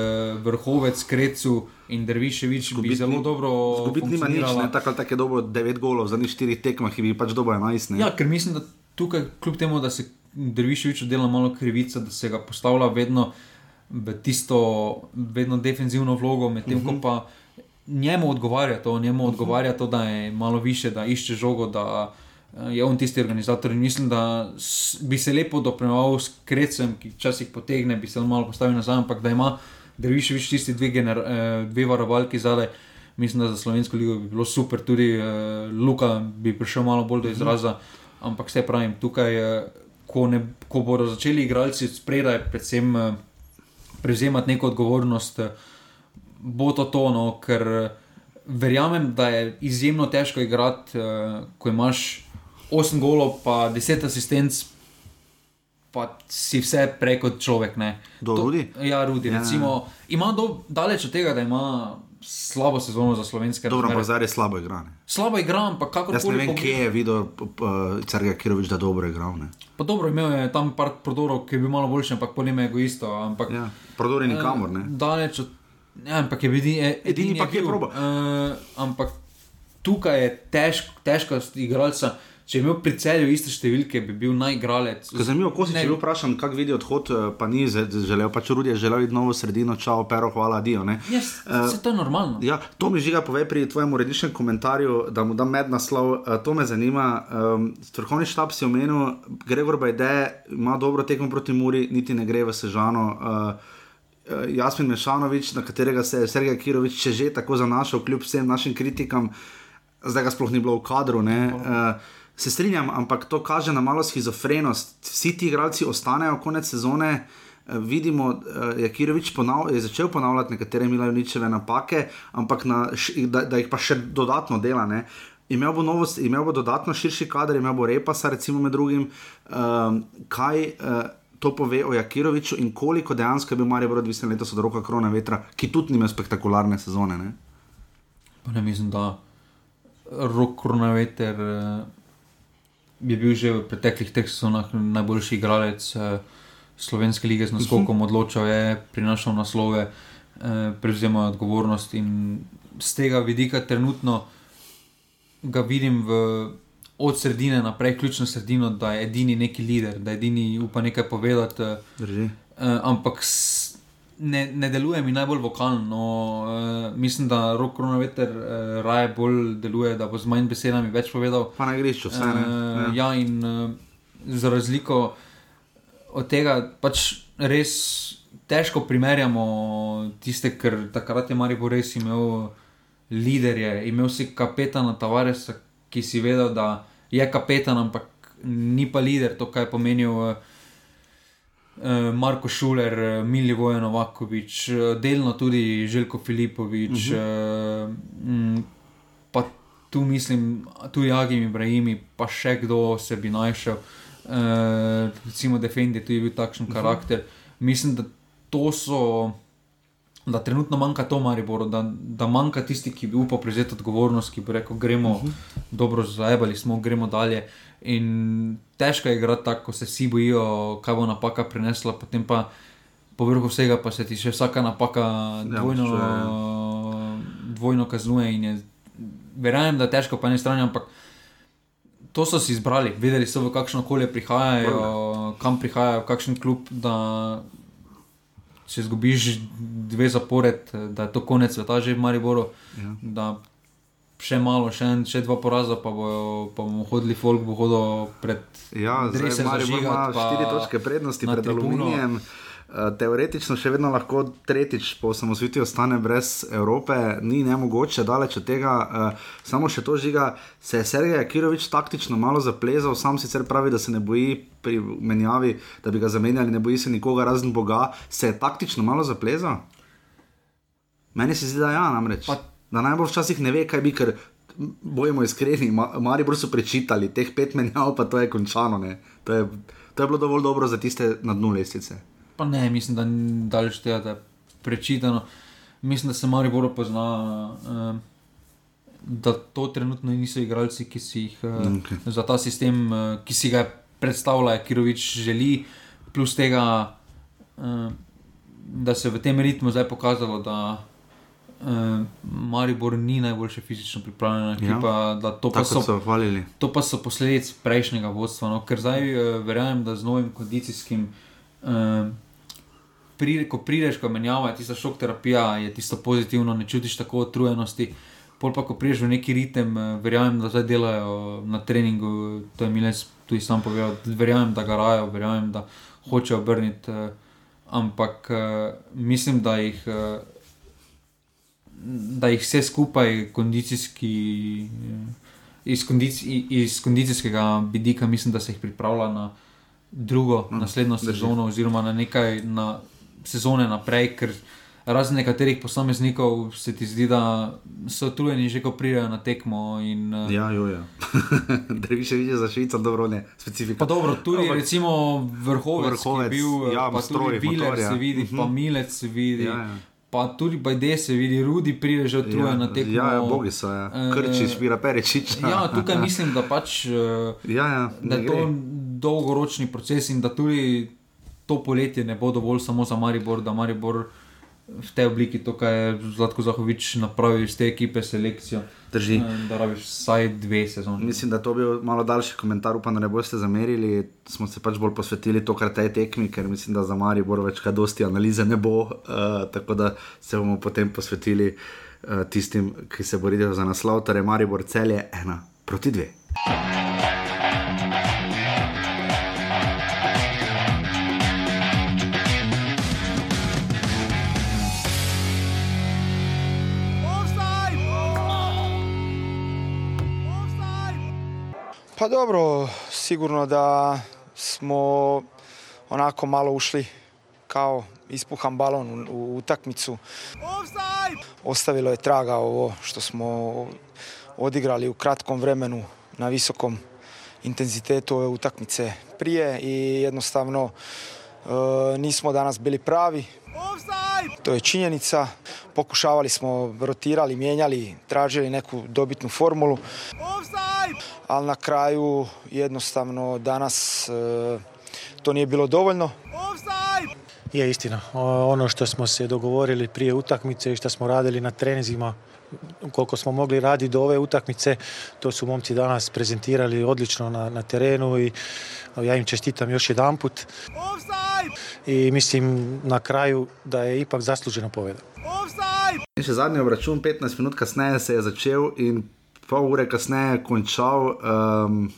vrhovec, krecu in Derviševič bi Zgubiti zelo ni- dobro Zgubiti nima nič, ne, tako ali tako je dobo 9 golov, zadnjih 4 tekmah, ki bi pač dobo 11. Ne? Ja, ker mislim, da tukaj, kljub temu, da se Derviševiču dela malo krivica, da se ga postavlja vedno v tisto, vedno defenzivno vlogo, medtem uh -huh. ko pa njemu odgovarja to, njemu uh -huh. odgovarja to, da je malo više, da išče žogo, da je on tisti organizator. In mislim, da bi se lepo dopremaval s krecem, ki včasih potegne, bi se on malo postavil nazaj, ampak da ima Derviševič tisti dve, gener, eh, dve varovalki zadaj. Mislim, da za slovensko ligo bi bilo super, tudi uh, Luka bi prišel malo bolj do izraza, ampak vse pravim, tukaj, ko, ne, ko bodo začeli igralci spredaj, predvsem uh, prevzemati neko odgovornost, bo to tono, ker verjamem, da je izjemno težko igrati, uh, ko imaš 8 golov, pa 10 asistenc. Pa si vse prej kot človek. Ne. Do To- Rudi? Ja, Rudi. Ja. Recimo, ima do, daleč od tega, da ima slabo sezono za slovenske Dobro, razmere. pa zdaj je slabo igrane. Slabo igram, pa kako Jaz ne vem, kje je videl Cerga Kirovič, da dobro igral. ne. Pa dobro, imel je tam par prodorov, ki je bil malo boljši, ampak pol ima egoisto. Ampak, Ja, prodori nikamor. Ne? Eh, Daleč od. Ja, ampak je edini, e- Edini ki je bil. probal. Eh, ampak tukaj je težko, težko igralca. Če je imel pri celju iste številke, bi bil najigralec. Ko Zanimivo, ko si bil vprašan, kako vidi odhod, eh, pa ni želel, pač Rudi je želel iti novo sredino, čau, pero, hvala, dio. Yes, se to je normalno. Ja, to mi žiga pove pri tvojem uredniškem komentarju, da mu dam med naslov. Uh, to me zanima. Um, Vrhovni štab si omenil, Gregor Bajde ima dobro tekmo proti Muri, niti ne gre v Sežano. Uh, uh, Jasmin Mešanovič, na katerega se je Sergej Kirovič še že tako zanašal, kljub vsem našim kritikam, zdaj ga sploh ni bilo v kadru. Ne, uh, Se strinjam, ampak to kaže na malo schizofrenost. Vsi ti igralci ostanejo konec sezone, Eh, vidimo, da je Kirovič začel ponavljati nekatere Milaničeve napake, ampak na, da, da jih pa še dodatno dela. Ne. Imel bo, novost, imel bo dodatno širši kader, imel bo Repasa, recimo med drugim. Um, kaj uh, to pove o Jakiroviču in koliko dejansko je bil Marijo odvisen letos od roka Krona vetra, ki tudi nima spektakularne sezone. Ne? Ne mislim, da rok koronaveter eh, je bil že v preteklih teh sezonah najboljši igralec eh, slovenske lige z naskokom, odločal je, prinašal naslove, eh, prevzemal odgovornost in z tega vidika trenutno ga vidim v, od sredine naprej, ključno sredino, da je edini neki lider, da je edini upa nekaj povedati. eh, Drži. Uh, ampak s, ne, ne deluje mi najbolj vokalno. No, uh, mislim, da rok koronaveter uh, raje bolj deluje, da bo z manj besedami več povedal. Pa na igrišču vse. Ne? Uh, Ja. ja, in uh, za razliko od tega pač res težko primerjamo tiste, ker takrat je Maribor res imel liderje, imel si kapetana Tavaresa, ki si vedel, da je kapetan, ampak ni pa lider, to kaj je pomenil. Uh, Marko Šuler, Mili Vojnovakovič, delno tudi Željko Filipovič, uh -huh. pa tu mislim, tudi Agim Ibrahimi, pa še kdo se bi našel, uh, recimo Defendi, tudi bil takšen uh -huh. karakter. Mislim, da to so da trenutno manjka to Mariboru, da, da manjka tisti, ki bi upal prevzeti odgovornost, ki bi rekel: gremo, uh mhm. -huh. dobro, zajebali smo, gremo dalje. In težko je igrati tako, ko se vsi bojijo, kaj bo napaka prinesla, potem pa po vrhu vsega pa se ti še vsaka napaka ja, dvojno, ja, dvojno kaznuje. Verjamem, da je težko po eni strani, ampak. To so si izbrali, vedeli so, v kakšno okolje prihajajo, kam prihajajo, kakšen klub, da če izgubiš dve zapored, da je to konec sveta, že v Mariboru. Ja. Še malo, še, en, še dva poraza, pa, bojo, pa bomo hodili, folk bo hodil pred. Ja, zdaj se ima štiri točke prednosti pred Aluminijem. Eh, teoretično še vedno lahko tretjič po osamosvitvi ostane brez Evrope, ni ne mogoče, daleč od tega. Uh, samo še to žiga, se je Sergej Akirovič taktično malo zaplezal, sam sicer pravi, da se ne boji pri menjavi, da bi ga zamenjali, ne boji se nikoga razen Boga. Se je taktično malo zaplezal? Meni se zdi, da ja, namreč. Pa... Da najbolj včasih ne ve, kaj bi, ker bojimo iskreni, mari bolj so prečitali, teh pet menjav, pa to je končano. To je, to je bilo dovolj dobro za tiste na dnu lestvice. Pa ne, mislim, da ni daleč tega, da je prečitano. Mislim, da se malo bolj pozna, uh, da to trenutno niso igralci, ki si jih okay. za ta sistem, ki si ga predstavlja, ki rovič želi, plus tega, da se je v tem ritmu zdaj pokazalo, da uh, Maribor ni najboljše fizično pripravljen, ja. da to pa, so, so to pa so posledice prejšnjega vodstva. No? Ker zdaj uh, verjamem, da z novim kondicijskim. Uh, pride, ko prideš, ko menjava, ti za šok terapija, je tisto pozitivno, ne čutiš tako utrujenosti. Pol pa, ko prideš v neki ritem, eh, verjamem, da zdaj delajo na treningu, to je mi res tudi sam povedal, verjamem, da ga rajo, verjamem, da hočejo obrniti, eh, ampak eh, mislim, da jih. Da jih vse skupaj kondicijski, iz, kondici, iz kondicijskega vidika, mislim, da se jih pripravlja na drugo, mm, naslednjo sezono, oziroma na nekaj, na sezone naprej, ker razen nekaterih posameznikov se ti zdi, da so utrujeni že, ko pridejo na tekmo. In, uh, ja, jo, ja. da bi še videl za Švico, dobro, ne, specifično. Pa dobro, tudi no, recimo vrhovec, vrhovec ki je bil, ja, pa stroj, tudi Viler se vidi, uh -huh. pa mhm. Milec se vidi. Ja, ja. Pa tudi BD se vidi, Rudi pride že odtrujen ja, na tekmo. Ja, ja, bogi so, ja. krči, špira, perečič. Ja, tukaj mislim, da pač. Uh, ja, ja, da je to dolgoročni proces in da tudi to poletje ne bo dovolj samo za Maribor, da Maribor v tej obliki, to, kar je Zlatko Zahovič napravil iz te ekipe, selekcijo. Drži. Eh, da rabiš vsaj dve sezone. Mislim, da to bi bil malo daljši komentar, upam, da ne boste zamerili. Smo se pač bolj posvetili to, kar te tekmi, ker mislim, da za Maribor več kaj dosti analize ne bo. Uh, tako da se bomo potem posvetili uh, tistim, ki se borijo za naslov, torej Maribor celje ena proti dve. Pa dobro, sigurno da smo onako malo ušli kao ispuhan balon u, utakmicu. Ostavilo je traga ovo što smo odigrali u kratkom vremenu na visokom intenzitetu ove utakmice prije i jednostavno e, nismo danas bili pravi. To je činjenica. Pokušavali smo, rotirali, mijenjali, tražili neku dobitnu formulu. Ali na kraju jednostavno danas e, to nije bilo dovoljno. Je istina. Ono što smo se dogovorili prije utakmice i što smo radili na trenizima, koliko smo mogli raditi do ove utakmice, to su momci danas prezentirali odlično na, na terenu i ja im čestitam još jedan put. I mislim na kraju da je ipak zaslužena pobjeda. In še zadnji obračun, 15 minut kasneje se je začel in pol ure kasneje končal. Um,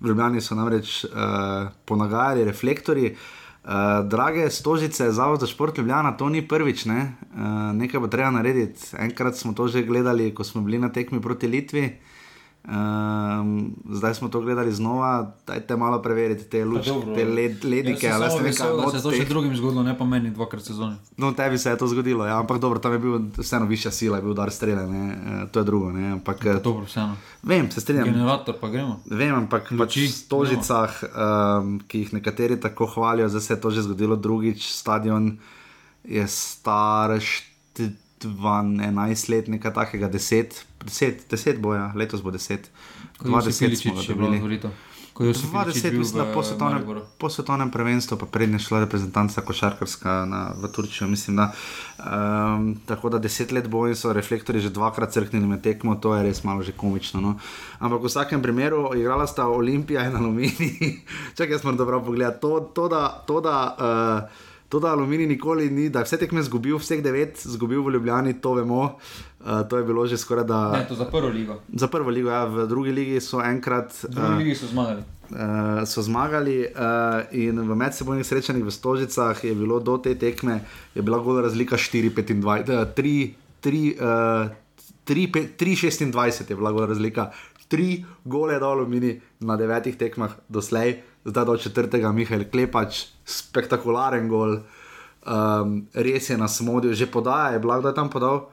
v Ljubljani so namreč uh, ponagajali reflektori. Uh, drage stožice, Zavod za šport Ljubljana, to ni prvič, ne? uh, nekaj bo treba narediti. Enkrat smo to že gledali, ko smo bili na tekmi proti Litvi. Uh, Um, zdaj smo to gledali znova, dajte malo preveriti te luči, te led, ledike. Ja, se je to še drugim zgodilo, ne pa meni dvakrat sezone. No, tebi se je to zgodilo, ja, ampak dobro, tam je bil vseeno višja sila, je bil dar strele, ne, e, to je drugo. Ne, ampak, ja, dobro, vseeno. Vem, se strinjam. Generator pa gremo. Vem, ampak pač v stožicah, um, ki jih nekateri tako hvalijo, zdaj se je to že zgodilo drugič, stadion je star. Št, 11 let, nekaj takega, 10, 10, 10 boja, letos bo 10. 20 smo že bili. Ko je 20, mislim, po svetovnem, po svetovnem prvenstvu, pa prednje šla reprezentanca košarkarska na, v Turčijo, mislim, da. Um, tako da 10 let boji so reflektori že dvakrat crknili med tekmo, to je res malo že komično. No. Ampak v vsakem primeru igrala sta Olimpija in Aluminij. Čakaj, jaz moram dobro pogledati. To, to da. To, da uh, To, da Aluminij nikoli ni, da vse tekme zgubil, vseh devet zgubil v Ljubljani, to vemo. Uh, to je bilo že skoraj da. Ne, to za prvo ligo. Za prvo ligo, ja, v drugi ligi so enkrat. V drugi uh, ligi so zmagali. Uh, so zmagali uh, in v medsebojnih srečanjih v Stožicah je bilo do te tekme, je bila gola razlika 4-25, 3-26 je bila gola razlika. Tri gole do Aluminij na devetih tekmah doslej zdaj do četrtega, Mihajl Klepač, spektakularen gol, um, res je na smodju, že podaja, je blago, da je tam podal.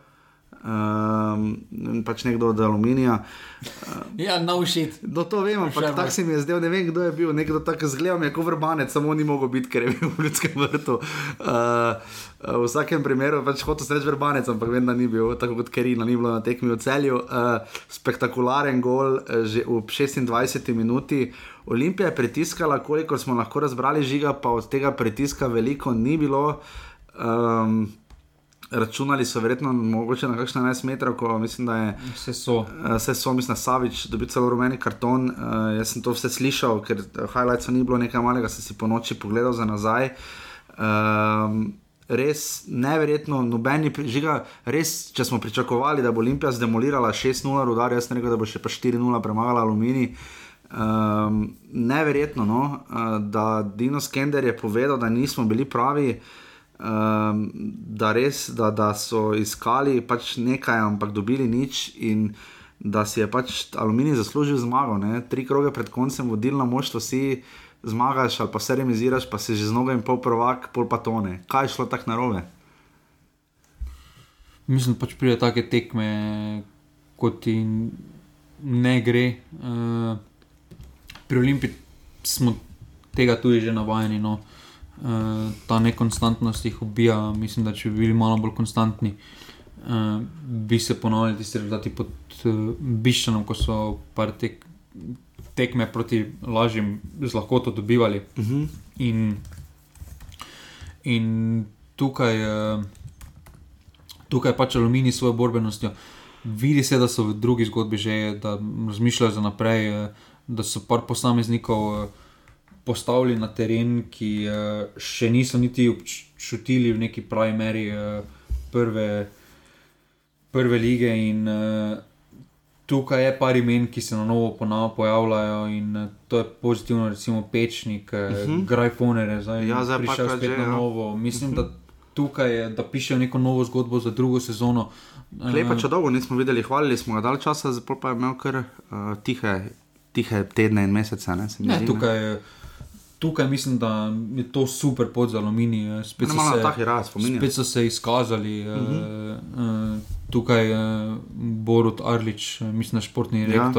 Um, pač nekdo od aluminija. Um, ja, no shit. Do to vem, ampak tako se mi je zdel, ne vem, kdo je bil. Nekdo tako zgleda, kot vrbanec, samo ni mogel biti, ker je bil v ljudskem vrtu. Uh, v vsakem primeru, pač hotel se reči vrbanec, ampak vem, da ni bil, tako kot Kerina, ni bilo na tekmi v celju. Uh, spektakularen gol, uh, že v 26 minuti. Olimpija je pritiskala, koliko smo lahko razbrali, žiga pa od tega pritiska veliko ni bilo. Um, računali so verjetno mogoče na kakšne 11 metrov, ko mislim, da je vse so. Vse so, mislim, Savič, dobil celo rumeni karton. Uh, jaz sem to vse slišal, ker highlightsa ni bilo nekaj malega, sem si po noči pogledal za nazaj. Um, Res neverjetno, nobeni žiga, res, če smo pričakovali, da bo Olimpija zdemolirala 6-0, rudar, jaz ne rekel, da bo še pa 4-0 premagala Aluminij. Um, neverjetno, no, uh, da Dino Skender je povedal, da nismo bili pravi, um, da, res, da, da so iskali pač nekaj, ampak dobili nič in da si je pač aluminij zaslužil zmago. Ne. Tri kroge pred koncem vodilno moštvo si zmagaš ali pa se remiziraš, pa si že z nogo in pol prvak, pol pa tone. Kaj je šlo tako narobe? Mislim, da pač pride take tekme, kot ti ne gre. Uh, pri Olimpii smo tega tudi že navajeni. No. Uh, ta nekonstantnost jih ubija. Mislim, da če bi bili malo bolj konstantni, uh, bi se ponovili tisti rezultati pod uh, Biščanom, ko so tek, tekme proti lažjim z lahkoto dobivali. Uh mhm. -huh. in, in tukaj, uh, tukaj pač aluminij s svojo borbenostjo. Vidi se, da so v drugi zgodbi že, da razmišljajo za naprej. Uh, da so par posameznikov uh, postavili na teren, ki uh, še niso niti občutili v neki pravi meri uh, prve, prve lige. In, tukaj je par imen, ki se na novo pojavljajo in to je pozitivno, recimo Pečnik, uh, uh mhm. -huh. Grajfoner, zdaj ja, zdaj prišel pa spet že, na ja. novo. Mislim, uh -huh. da tukaj je, da pišejo neko novo zgodbo za drugo sezono. Lepo, če dolgo nismo videli, hvalili smo ga dalj časa, zdaj pa je imel kar uh, tihe tihe tedne in mesece. Ne, ne, tukaj, tukaj mislim, da je to super pod za aluminij. Spet, spet so se izkazali. Uh -huh. uh, tukaj je Borut Arlič, mislim, športni. Ja.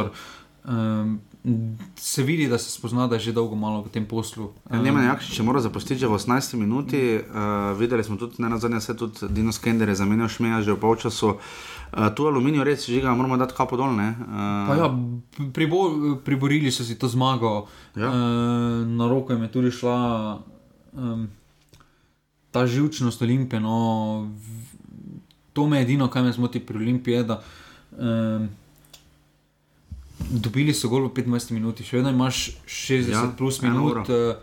Uh, Se vidi, da se spozna, da je že dolgo malo v tem poslu. Ja, ne, ne, če mora zapustiti že v 18 minuti, uh, videli smo tudi, ne na zadnje, se tudi Dino Skender je zamenjal šmeja že v polčasu. Uh, tu aluminij res žiga, moramo dati kapo dol. Uh, ja, pribor, priborili so si to zmago, ja. uh, na roko jim je tudi šla um, ta živčnost Olimpije. No, to me edino, kar me zmoti pri Olimpiji, je, da um, dobili so gol v 25 minutah, še vedno imaš 60 ja, plus minut. Uh,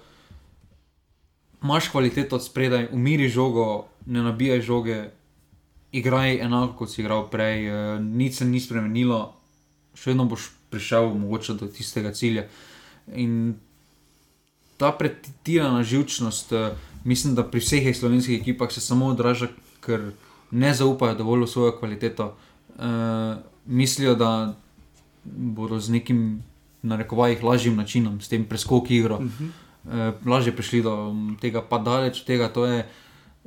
Máš kvaliteto od spredaj, umiri žogo, ne nabijaj žoge, igraj enako kot si igral prej, uh, nič se ni spremenilo, še vedno boš prišel mogoče do tistega cilja. In ta pretirana živčnost, uh, mislim, da pri vseh slovenskih ekipah se samo odraža, ker ne zaupajo dovolj v svojo kvaliteto. Uh, mislijo, da bodo z nekim narekovajih lažjim načinom, s tem preskoki igro, uh -huh. uh, lažje prišli do tega, pa daleč od tega. To je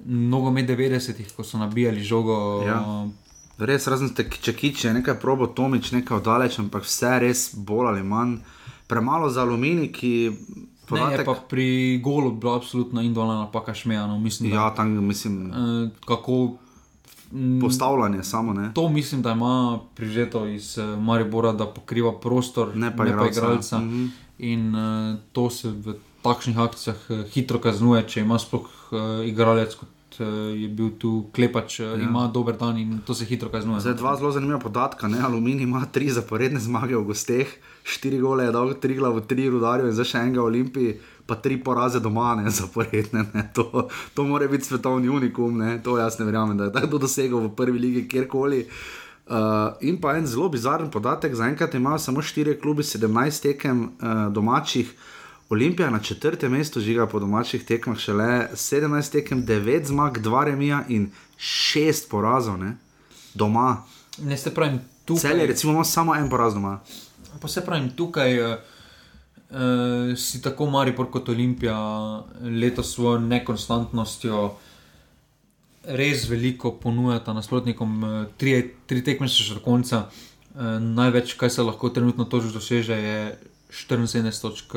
mnogo med 90-ih, ko so nabijali žogo. Ja. Res, razen te čekiče, nekaj probo, Tomič, nekaj oddaleč, ampak vse res bolj ali manj. Premalo za aluminij, ki. Podatek... Ne, pri golu bila absolutno individualna napaka šmeja. No, mislim, ja, tam mislim. Uh, kako Mm. Postavljanje samo. Ne? To mislim, da ima prižeto iz uh, Maribora, da pokriva prostor, ne pa, ne pa igralca. Mm -hmm. In uh, to se v takšnih akcijah uh, hitro kaznuje, če ima sploh uh, igralec. Je bil tu klepač, ja. ima dober dan in to se hitro kaznuje. Zdaj, dva zelo zanimiva podatka. Ne? Aluminij ima tri zaporedne zmage v gosteh, štiri gole je dal, tri glav, tri rudarje in za še enega Olimpiji pa tri poraze doma, ne zaporedne. Ne. To, to mora biti svetovni unikum, ne. to jaz ne verjamem, da je tako dosegel v prvi ligi kjerkoli. Uh, in pa en zelo bizaren podatek, zaenkrat imajo samo štiri klubi, 17 tekem uh, domačih. Olimpija na četrtem mestu žiga po domačih tekmah, šele 17 tekem, 9 zmag, 2 remija in 6 porazov, ne? doma. Ne se pravi, tukaj. Celje, recimo, ima samo en poraz doma. Pa se pravi, tukaj. Uh uh, si tako Maripor kot Olimpija letos svojo nekonstantnostjo res veliko ponujata nasprotnikom. Uh, tri, tri tekme so še do konca. Uh, največ, kar se lahko trenutno točno doseže, je 74 točk.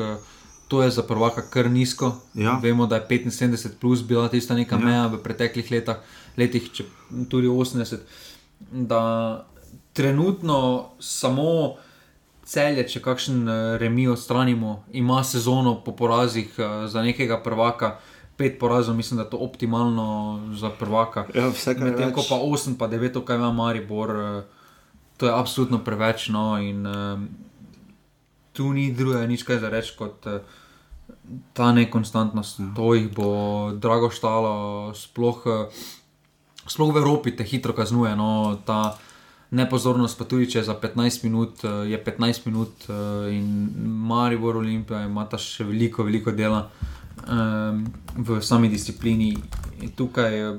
To je za prvaka kar nizko. Ja. Vemo, da je 75 plus bila tista neka ja. meja v preteklih letah, letih, če tudi 80. Da trenutno samo celje, če kakšen uh, remi odstranimo, ima sezono po porazih uh, za nekega prvaka. Pet porazov, mislim, da je to optimalno za prvaka. Ja, Medtem ko pa 8, pa 9, kaj ima Maribor, uh, to je absolutno preveč. No, in uh, tu ni druge, nič kaj za reči kot uh, ta nekonstantnost. Ja. To jih bo drago štalo, sploh, uh, sploh v Evropi te hitro kaznuje. No, ta, nepozornost, pa tudi če za 15 minut uh, je 15 minut uh, in Maribor Olimpija ima ta še veliko, veliko dela um, v sami disciplini. In tukaj je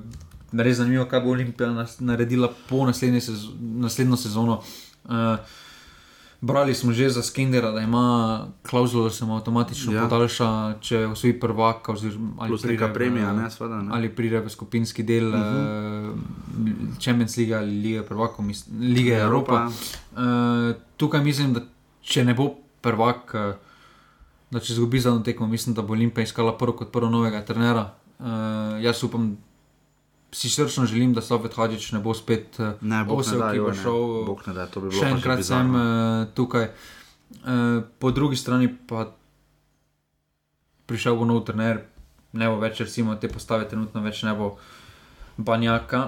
res zanimivo, kaj bo Olimpija naredila po naslednjo sezono. Uh, Brali smo že za Skendera, da ima klauzulo, da se mu avtomatično ja. podaljša, če osvoji prvak. Ali pride, premija, ne, sveda, ne. ali pride v skupinski del uh -huh. uh, Champions League ali Lige prvaka, Lige ja, Evropa. Uh, tukaj mislim, da če ne bo prvak, uh, da če zgubi zadnjo tekmo, mislim, da bo Olimpija iskala prvo kot prvo novega trenera. Uh, jaz upam, si srčno želim, da Sovjet Hadžič ne bo spet osel, ki bo šel. Še enkrat sem uh, tukaj. Uh, po drugi strani pa prišel bo nov trener, ne bo več, recimo, te postave trenutno več ne bo banjaka.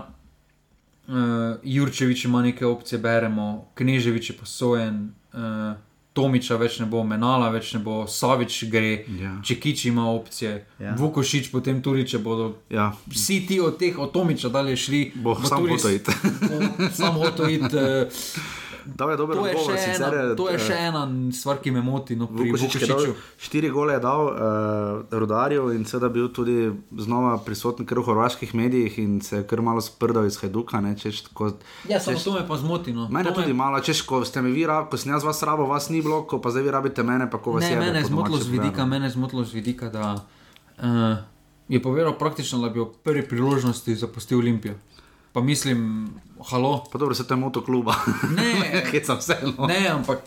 Uh, Jurčevič ima neke opcije, beremo, Kneževič je posojen. Uh, Tomiča več ne bo, Menala več ne bo, Savič gre, ja. če Kič ima opcije, ja. Vukošič potem tudi, če bodo ja. vsi ti od teh, od Tomiča dalje šli, bo samo to iti. Samo to iti. To je, to, je ena, sicer, to je še ena stvar, ki me moti. No, štiri gole je dal uh, Rudarju in seveda bil tudi znova prisoten v hrvaških medijih in se je kar malo sprdal iz Heduka. Ne, češ, ko, ja, samo to me pa zmoti. No. Mene tudi me... malo, češ, ko ste mi vi, ko sem jaz vas rabo, vas ni bilo, ko pa zdaj vi rabite mene, pa ko vas ne, je. Mene je zmotilo z vidika, mene je zmotilo z vidika, da uh, je povedal praktično, da bi v prvi priložnosti zapustil Olimpijo. Pa mislim, halo. Pa dobro, se tam moto kluba. Ne, sem vse. No. Ne, ampak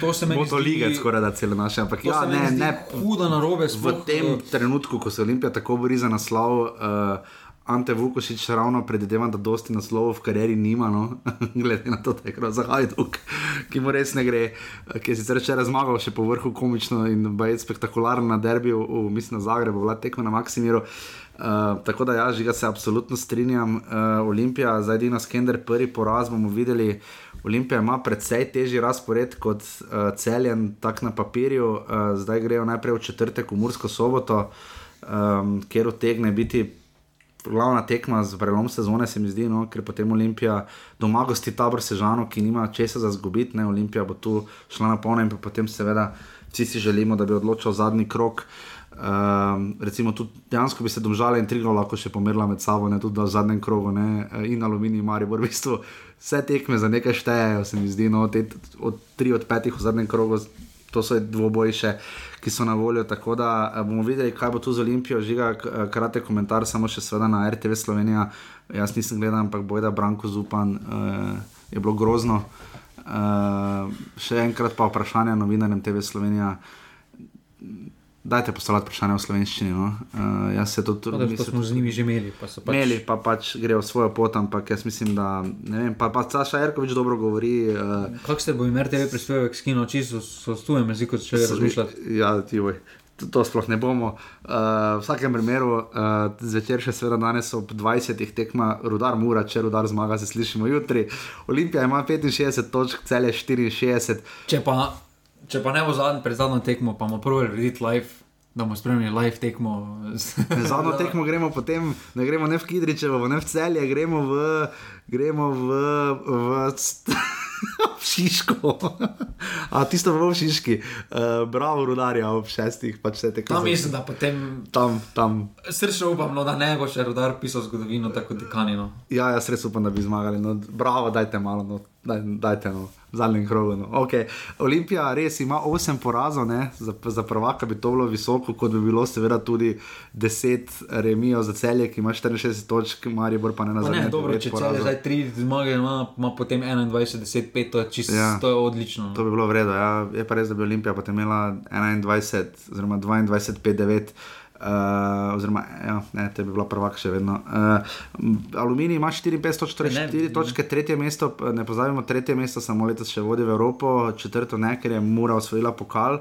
to se zdi. Moto lige, skoraj da celo naše. Ampak ja, ne, ne. Huda narobe. V tem uh, trenutku, ko se Olimpija tako bori za naslov. Uh, Ante Vukošič ravno predvidevam, da dosti naslovov v karieri nima, no? glede na to, da je kar zahajduk, ki mu res ne gre, ki je sicer včeraj zmagal, še po vrhu komično in bajeti spektakularno na derbiju, mislim, na Zagrebu, vlad tekmo na Maksimiru. Uh, tako da, ja, žiga se absolutno strinjam. Uh, Olimpija, zdaj edina skender, prvi poraz bomo videli. Olimpija ima precej težji razpored kot uh, celjen, tak na papirju. Uh, zdaj grejo najprej v četrtek v Mursko soboto, um, kjer utegne biti glavna tekma z prelom sezone, se mi zdi, no, ker potem Olimpija doma gosti tabor Sežano, ki nima česa za zgubiti, ne Olimpija bo tu šla na polno in potem seveda vsi si želimo, da bi odločil zadnji krok. Um, recimo, tudi dejansko bi se domžale in trigo lahko še pomerila med sabo, ne tudi v zadnjem krogu, ne, in aluminij, Maribor, v bistvu vse tekme za nekaj štejejo, se mi zdi, no, te, od tri od petih v zadnjem krogu, to so dvoboji še, ki so na voljo. Tako da eh, bomo videli, kaj bo tu z Olimpijo, žiga, eh, krate komentar, samo še sveda na RTV Slovenija. Jaz nisem gledal, ampak bojda Branko Zupan uh, je bilo grozno. Uh, še enkrat pa vprašanje novinarjem TV Slovenija. Dajte postavljati vprašanje v slovenščini. No? Uh, jaz se to tudi trudim. To smo z njimi že imeli. Pa pač... Imeli pa pač grejo svojo pot, ampak jaz mislim, da ne vem. Pa, pa Saša Erkovič dobro govori. Uh, Kako ste bojim RTV prispevek s kino, čisto so s tujem jezikom začeli razmišljati? Ja, ti boj. To sploh ne bomo. Uh, v vsakem primeru, uh, zvečer še seveda danes ob 20. tekma, rudar mora, če rudar zmaga, se slišimo jutri. Olimpija ima 65 točk, cel je 64. Če pa Če pa ne bo zadnji, pred zadnjo tekmo, pa bomo prvi narediti live. Da bomo spremljali live tekmo. Zadnjo tekmo gremo potem, ne gremo ne v Kidričevo, ne v celje, gremo v, gremo v, v, v Šiško. A tisto v Šiški, uh, bravo, rudarja ob šestih, pač vse te kamere. Tam mislim, da potem. Tam, tam. Srčno upam, no, da ne bo še rudar pisal zgodovino tako dekanino. Ja, jaz res upam, da bi zmagali. No, bravo, dajte malo. No daj, dajte no, v zadnjem krogu. No. Okay. Olimpija res ima 8 porazov, za, za prvaka bi to bilo visoko, kot bi bilo seveda tudi 10 remijo za celje, ki ima 64 točk, Maribor pa ne na zadnjem. Če celje zdaj 3 zmage, ima, ima potem 21, 10, 5, to je čisto ja, to je odlično. No. To bi bilo vredno, ja. je pa res, da bi Olimpija potem imela 21, oziroma 22, 5, 9. Uh, oziroma, ja, ne, te bi bila prvak še vedno. Uh, aluminij ima 54 točk, torej 4 točke, tretje mesto, ne pozabimo, tretje mesto samo letos še vodi v Evropo, četrto ne, ker je Mura osvojila pokal.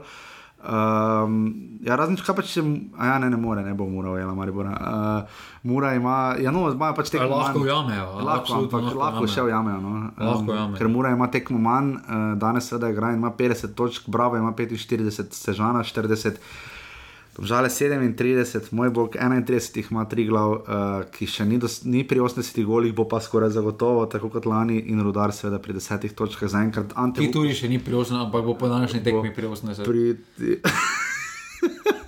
Um, ja, razen če pa če, a ja, ne, ne more, ne bo Mura ujela Maribora. Uh, Mura ima, ja, no, ima pač tekmo manj. Lahko ujamejo. Lahko, ampak lahko še ujamejo. No. Um, ker Mura ima tekmo manj, uh, danes seveda igra in ima 50 točk, Bravo ima 45, Sežana 40. Žale 37, moj bog 31, jih ima tri glav, uh, ki še ni, dos, ni pri 80 golih, bo pa skoraj zagotovo, tako kot lani, in rudar, seveda pri 10 točkah zaenkrat. Ti tudi še ni pri 80, ampak bo po današnji tekmi pri 80. Pri...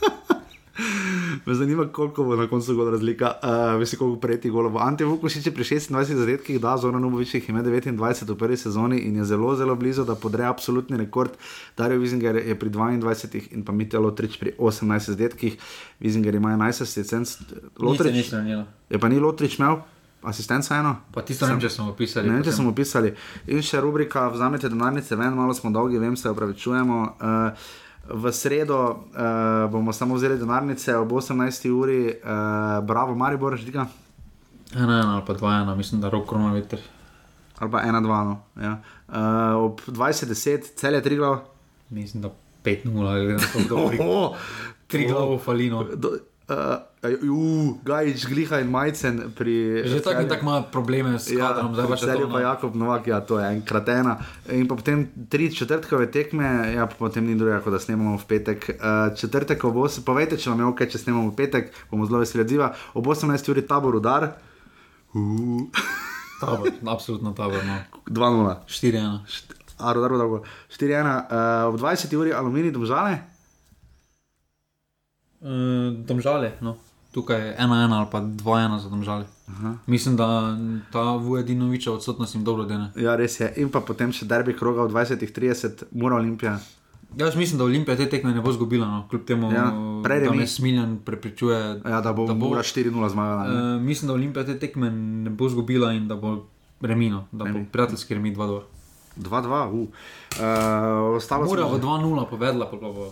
Me zanima, koliko bo na koncu gol razlika. Uh, Veš, koliko prejti golov. Ante Vukošič je pri 26 zadetkih, da Zoran Ubovič jih ima 29 v prvi sezoni in je zelo, zelo blizu, da podre absolutni rekord. Dario Wiesinger je pri 22 in pa Mitja Lotrič pri 18 zadetkih. Wiesinger ima 11 asistentov. Lotrič je pa ni Lotrič imel. Asistenca eno. Pa tisto ne vem, če smo opisali. Ne vem, če smo opisali. In še rubrika, vzamete denarnice ven, malo smo dolgi, vem, se opravičujemo. Uh, v sredo uh, bomo samo vzeli denarnice ob 18. uri, uh, bravo, Maribor, že tega. Ena, ena ali pa dva, ena, mislim, da rok korona veter. Ali pa ena, dva, no. Ja. Uh, ob 20.10, cel je tri glav. Mislim, da 5-0, ali pa tako. Tri glav, falino. Do, uh, Gajč, gliha in majcen. Pri, že tako in tako ima probleme s kadrom, zdaj pa še vedno. Pa Jakob Novak, ja, to je enkrat ena. In potem tri četrtkove tekme, ja, potem ni druga, kot da snemamo v petek. Uh, četrtek ob 8, povejte, če vam je ok, če snemamo v petek, bomo zelo veseli odziva. Ob 18 uri tabor udar. Uh. Tabor, absolutno tabor. No. 2-0. 4-1. 4-1, uh, ob 20 uri aluminij domžale. Uh, domžale, no. tukaj je ena, ena ali pa dva, ena za domžale. Aha. Mislim, da ta Vujedinoviča odsotnost jim dobro dene. Ja, res je. In pa potem še derbi kroga v 20-30, mora Olimpija. Jaz mislim, da Olimpija te tekme ne bo zgubila, no. kljub temu, ja, da me smiljen prepričuje. Ja, da bo, bo 4-0 zmagala. Uh, mislim, da Olimpija te tekme ne bo zgubila in da bo remino, da Remi. bo prijateljski remi 2-2. 2-2, uh. uh, ostalo smo že 2-0, povedala.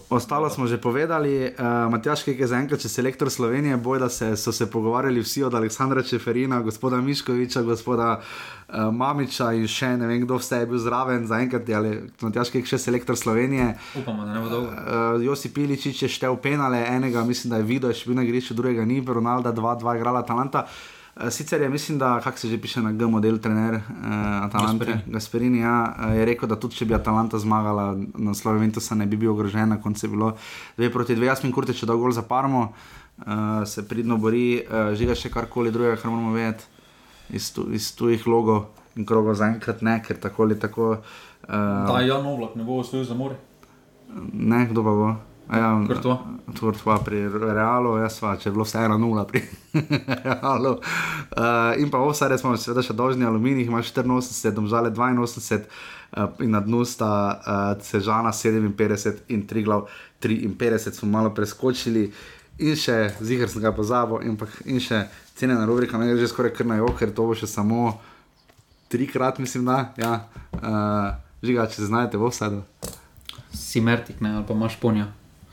Ostalo smo že povedali, uh, Matjaš, ki je zaenkrat, če se elektor Slovenije boj, da se, so se pogovarjali vsi od Aleksandra Čeferina, gospoda Miškoviča, gospoda uh, Mamiča in še ne vem, kdo vse je bil zraven, zaenkrat je ali Matjaš, je še selektor Slovenije. Upamo, da ne bo dolgo. Uh, Josi Piličič je štev penale, enega mislim, da je videl, še bil na igrišču, drugega ni, Ronaldo 2-2 igrala Talanta. Eh, sicer je, mislim, da, kako se že piše na G-model, trener uh, Atalante, Gasperini, Gasperini ja, uh, je rekel, da tudi če bi Atalanta zmagala na Sloveniji, se ne bi bil ogrožen, na koncu je bilo 2 proti 2, jaz mi kurte, če da gol za Parmo, uh, se pridno bori, uh, žiga še karkoli drugega, kar moramo vedeti iz, tu, iz tujih logo in krogo zaenkrat ne, ker tako ali tako. Uh, da, Jan Oblak ne bo osvojil za more. Ne, kdo pa bo? Ja, Courtois. Courtois pri Realu, jaz pa če je bilo vse 1-0 pri Realu. Uh, in pa vse res smo seveda še dolžni aluminij, ima 84, domžale 82 uh, in na dnu sta uh, Cežana 57 in Triglav 53, smo malo preskočili. In še zihar sem ga pozabil, in, pa, in še cene na rubrika, me gre že skoraj kar na jok, ker to bo še samo trikrat, mislim, da. Ja. Uh, žiga, če se znajdete v vsedu. Si Mertik, ne, ali pa imaš ponja.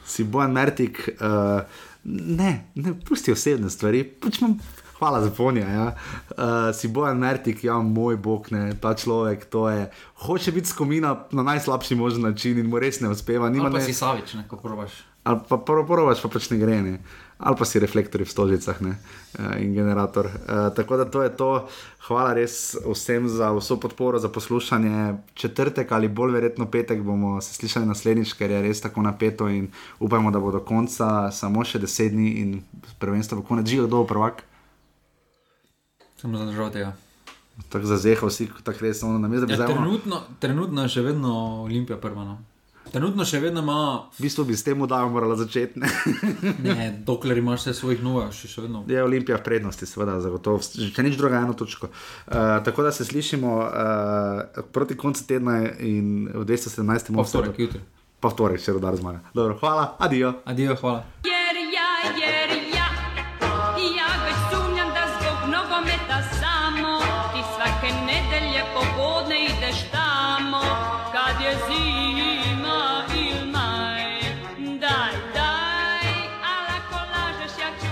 Si Bojan Mertik, uh, ne, ne pusti osebne stvari, pač imam. Hvala za ponja. Ja. Uh, si Bojan Mertik, ja, moj bog, ne, ta človek, to je. Hoče biti skomina na najslabši možen način in mu res ne uspeva. Nima, Ali pa ne, si Savič, ne, ko probaš. ali pa prvo prvoč pa pač ne gre, ne. Ali pa si reflektori v stožicah ne. uh, in generator. Uh, tako da to je to. Hvala res vsem za vso podporo, za poslušanje. Četrtek ali bolj verjetno petek bomo se slišali naslednjič, ker je res tako napeto in upajmo, da bo do konca samo še deset dni in prvenstvo bo konec živo, kdo bo prvak. Sem zadržal tega. Tako zazehal si, tako res ono na mestu. Ja, trenutno, trenutno je še vedno Olimpija prva. No. Trenutno še vedno ima, V bistvu bi s tem udajo morala začeti. Ne? ne, dokler imaš vse svojih nove, še, še vedno. Je Olimpija v prednosti, seveda, zagotovo. Če nič druga, eno točko. Uh, tako da se slišimo uh, proti koncu tedna in v 217. Pa v torek, jutri. Pa v torek, če rodar zmaga. Dobro, hvala, adijo. Adijo, hvala. Jer